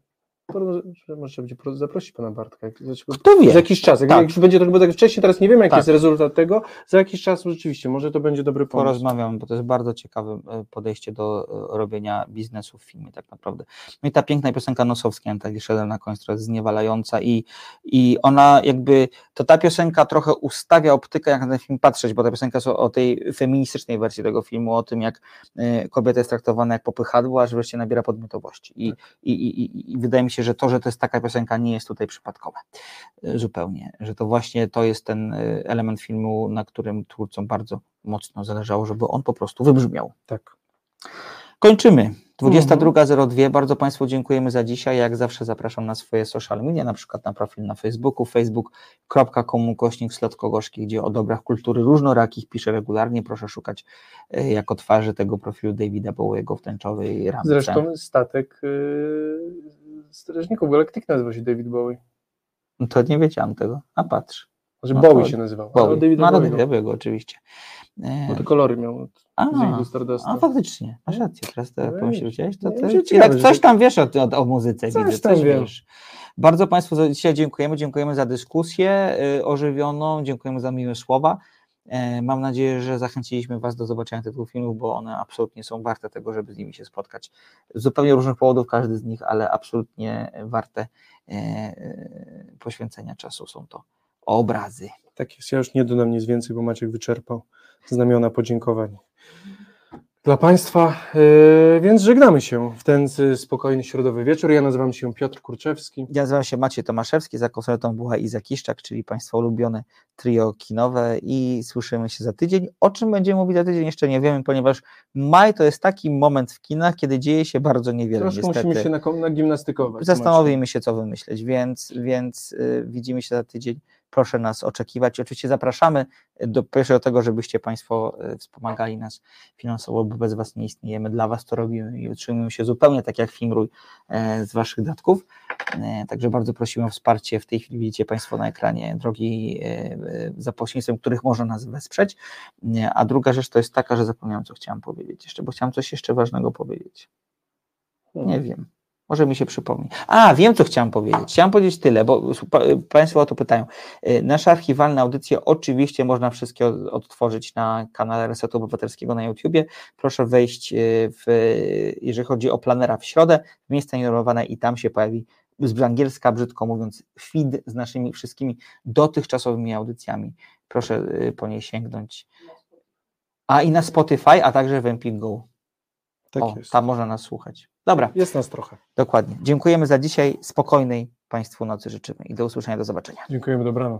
może, będzie pro- zaprosić pana Bartka. Kto wie? Za jakiś czas, jak, Tak. jak już będzie to chyba tak wcześniej, teraz nie wiemy jaki Tak. jest rezultat tego, za jakiś czas rzeczywiście, może to będzie dobry pomysł. porozmawiam, bo to jest bardzo ciekawe e, podejście do e, robienia biznesu w filmie tak naprawdę. No i ta piękna piosenka Nosowskiej, Antalii szedłem na końcu, jest zniewalająca i, i ona jakby, to ta piosenka trochę ustawia optykę, jak na ten film patrzeć, bo ta piosenka jest o, o tej feministycznej wersji tego filmu, o tym jak e, kobieta jest traktowana jak popychadło, aż wreszcie nabiera podmiotowości. I, i, i, i- i wydaje mi się, że to, że to jest taka piosenka nie jest tutaj przypadkowe e, zupełnie, że to właśnie to jest ten e, element filmu, na którym twórcom bardzo mocno zależało, żeby on po prostu wybrzmiał. Tak. Kończymy 22.02. Bardzo Państwu dziękujemy za dzisiaj. Jak zawsze zapraszam na swoje social media, na przykład na profil na Facebooku, facebook.com kośnik Slotkogorzki, gdzie o dobrach kultury różnorakich piszę regularnie. Proszę szukać e, jako twarzy tego profilu Davida Bowiego w tęczowej ramce. Zresztą statek yy, strażników Galaktyki nazywa się David Bowie. No To nie wiedziałam tego. A patrz. Znaczy No Bowie to- się nazywał. ale Bowie. No, do Bowiego, Davida Bowiego oczywiście. E, Bo te kolory miał od A, a faktycznie, masz rację, teraz to No no, pomyślałeś, to, no i ciekawe, jak że coś tam wiesz o, o, o muzyce, Coś widzę, tam coś wiem. wiesz. Bardzo Państwu za dzisiaj dziękujemy, dziękujemy za dyskusję y, ożywioną, dziękujemy za miłe słowa. E, Mam nadzieję, że zachęciliśmy Was do zobaczenia tych dwóch filmów, bo one absolutnie są warte tego, żeby z nimi się spotkać. Z zupełnie różnych powodów, każdy z nich, ale absolutnie warte e, poświęcenia czasu są to obrazy. Tak jest, ja już nie dodam nic więcej, bo Maciek wyczerpał znamiona podziękowań dla Państwa, yy, więc żegnamy się w ten y, spokojny środowy wieczór. Ja nazywam się Piotr Kurczewski. Ja nazywam się Maciej Tomaszewski, za konsoletą była Iza Kiszczak, czyli Państwa ulubione trio kinowe i słyszymy się za tydzień. O czym będziemy mówić za tydzień jeszcze nie wiemy, ponieważ maj to jest taki moment w kinach, kiedy dzieje się bardzo niewiele Troszkę niestety. musimy się nagimnastykować. Zastanowimy się, co wymyśleć, więc, więc y, widzimy się za tydzień. Proszę nas oczekiwać. Oczywiście zapraszamy do do tego, żebyście Państwo y, wspomagali nas finansowo, bo bez Was nie istniejemy. Dla Was to robimy i utrzymujemy się zupełnie tak jak Filmruj e, z Waszych datków. E, Także bardzo prosimy o wsparcie. W tej chwili widzicie Państwo na ekranie drogi, e, e, za pośrednictwem których można nas wesprzeć. A druga rzecz to jest taka, że zapomniałem, co chciałem powiedzieć jeszcze, bo chciałem coś jeszcze ważnego powiedzieć. Nie wiem. Może mi się przypomni. A, wiem, co chciałem powiedzieć. Chciałem powiedzieć tyle, bo Państwo o to pytają. Y, Nasze archiwalne audycje oczywiście można wszystkie od- odtworzyć na kanale Resetu Obywatelskiego na YouTubie. Proszę wejść, y, w, jeżeli chodzi o planera w środę, w miejsce nienumerowane i tam się pojawi z angielska, brzydko mówiąc, feed z naszymi wszystkimi dotychczasowymi audycjami. Proszę y, po niej sięgnąć. A i na Spotify, a także w Empik Go. Tak o, jest. tam można nas słuchać. Dobra. Jest nas trochę. Dokładnie. Dziękujemy za dzisiaj. Spokojnej Państwu nocy życzymy i do usłyszenia, do zobaczenia. Dziękujemy, dobranoc.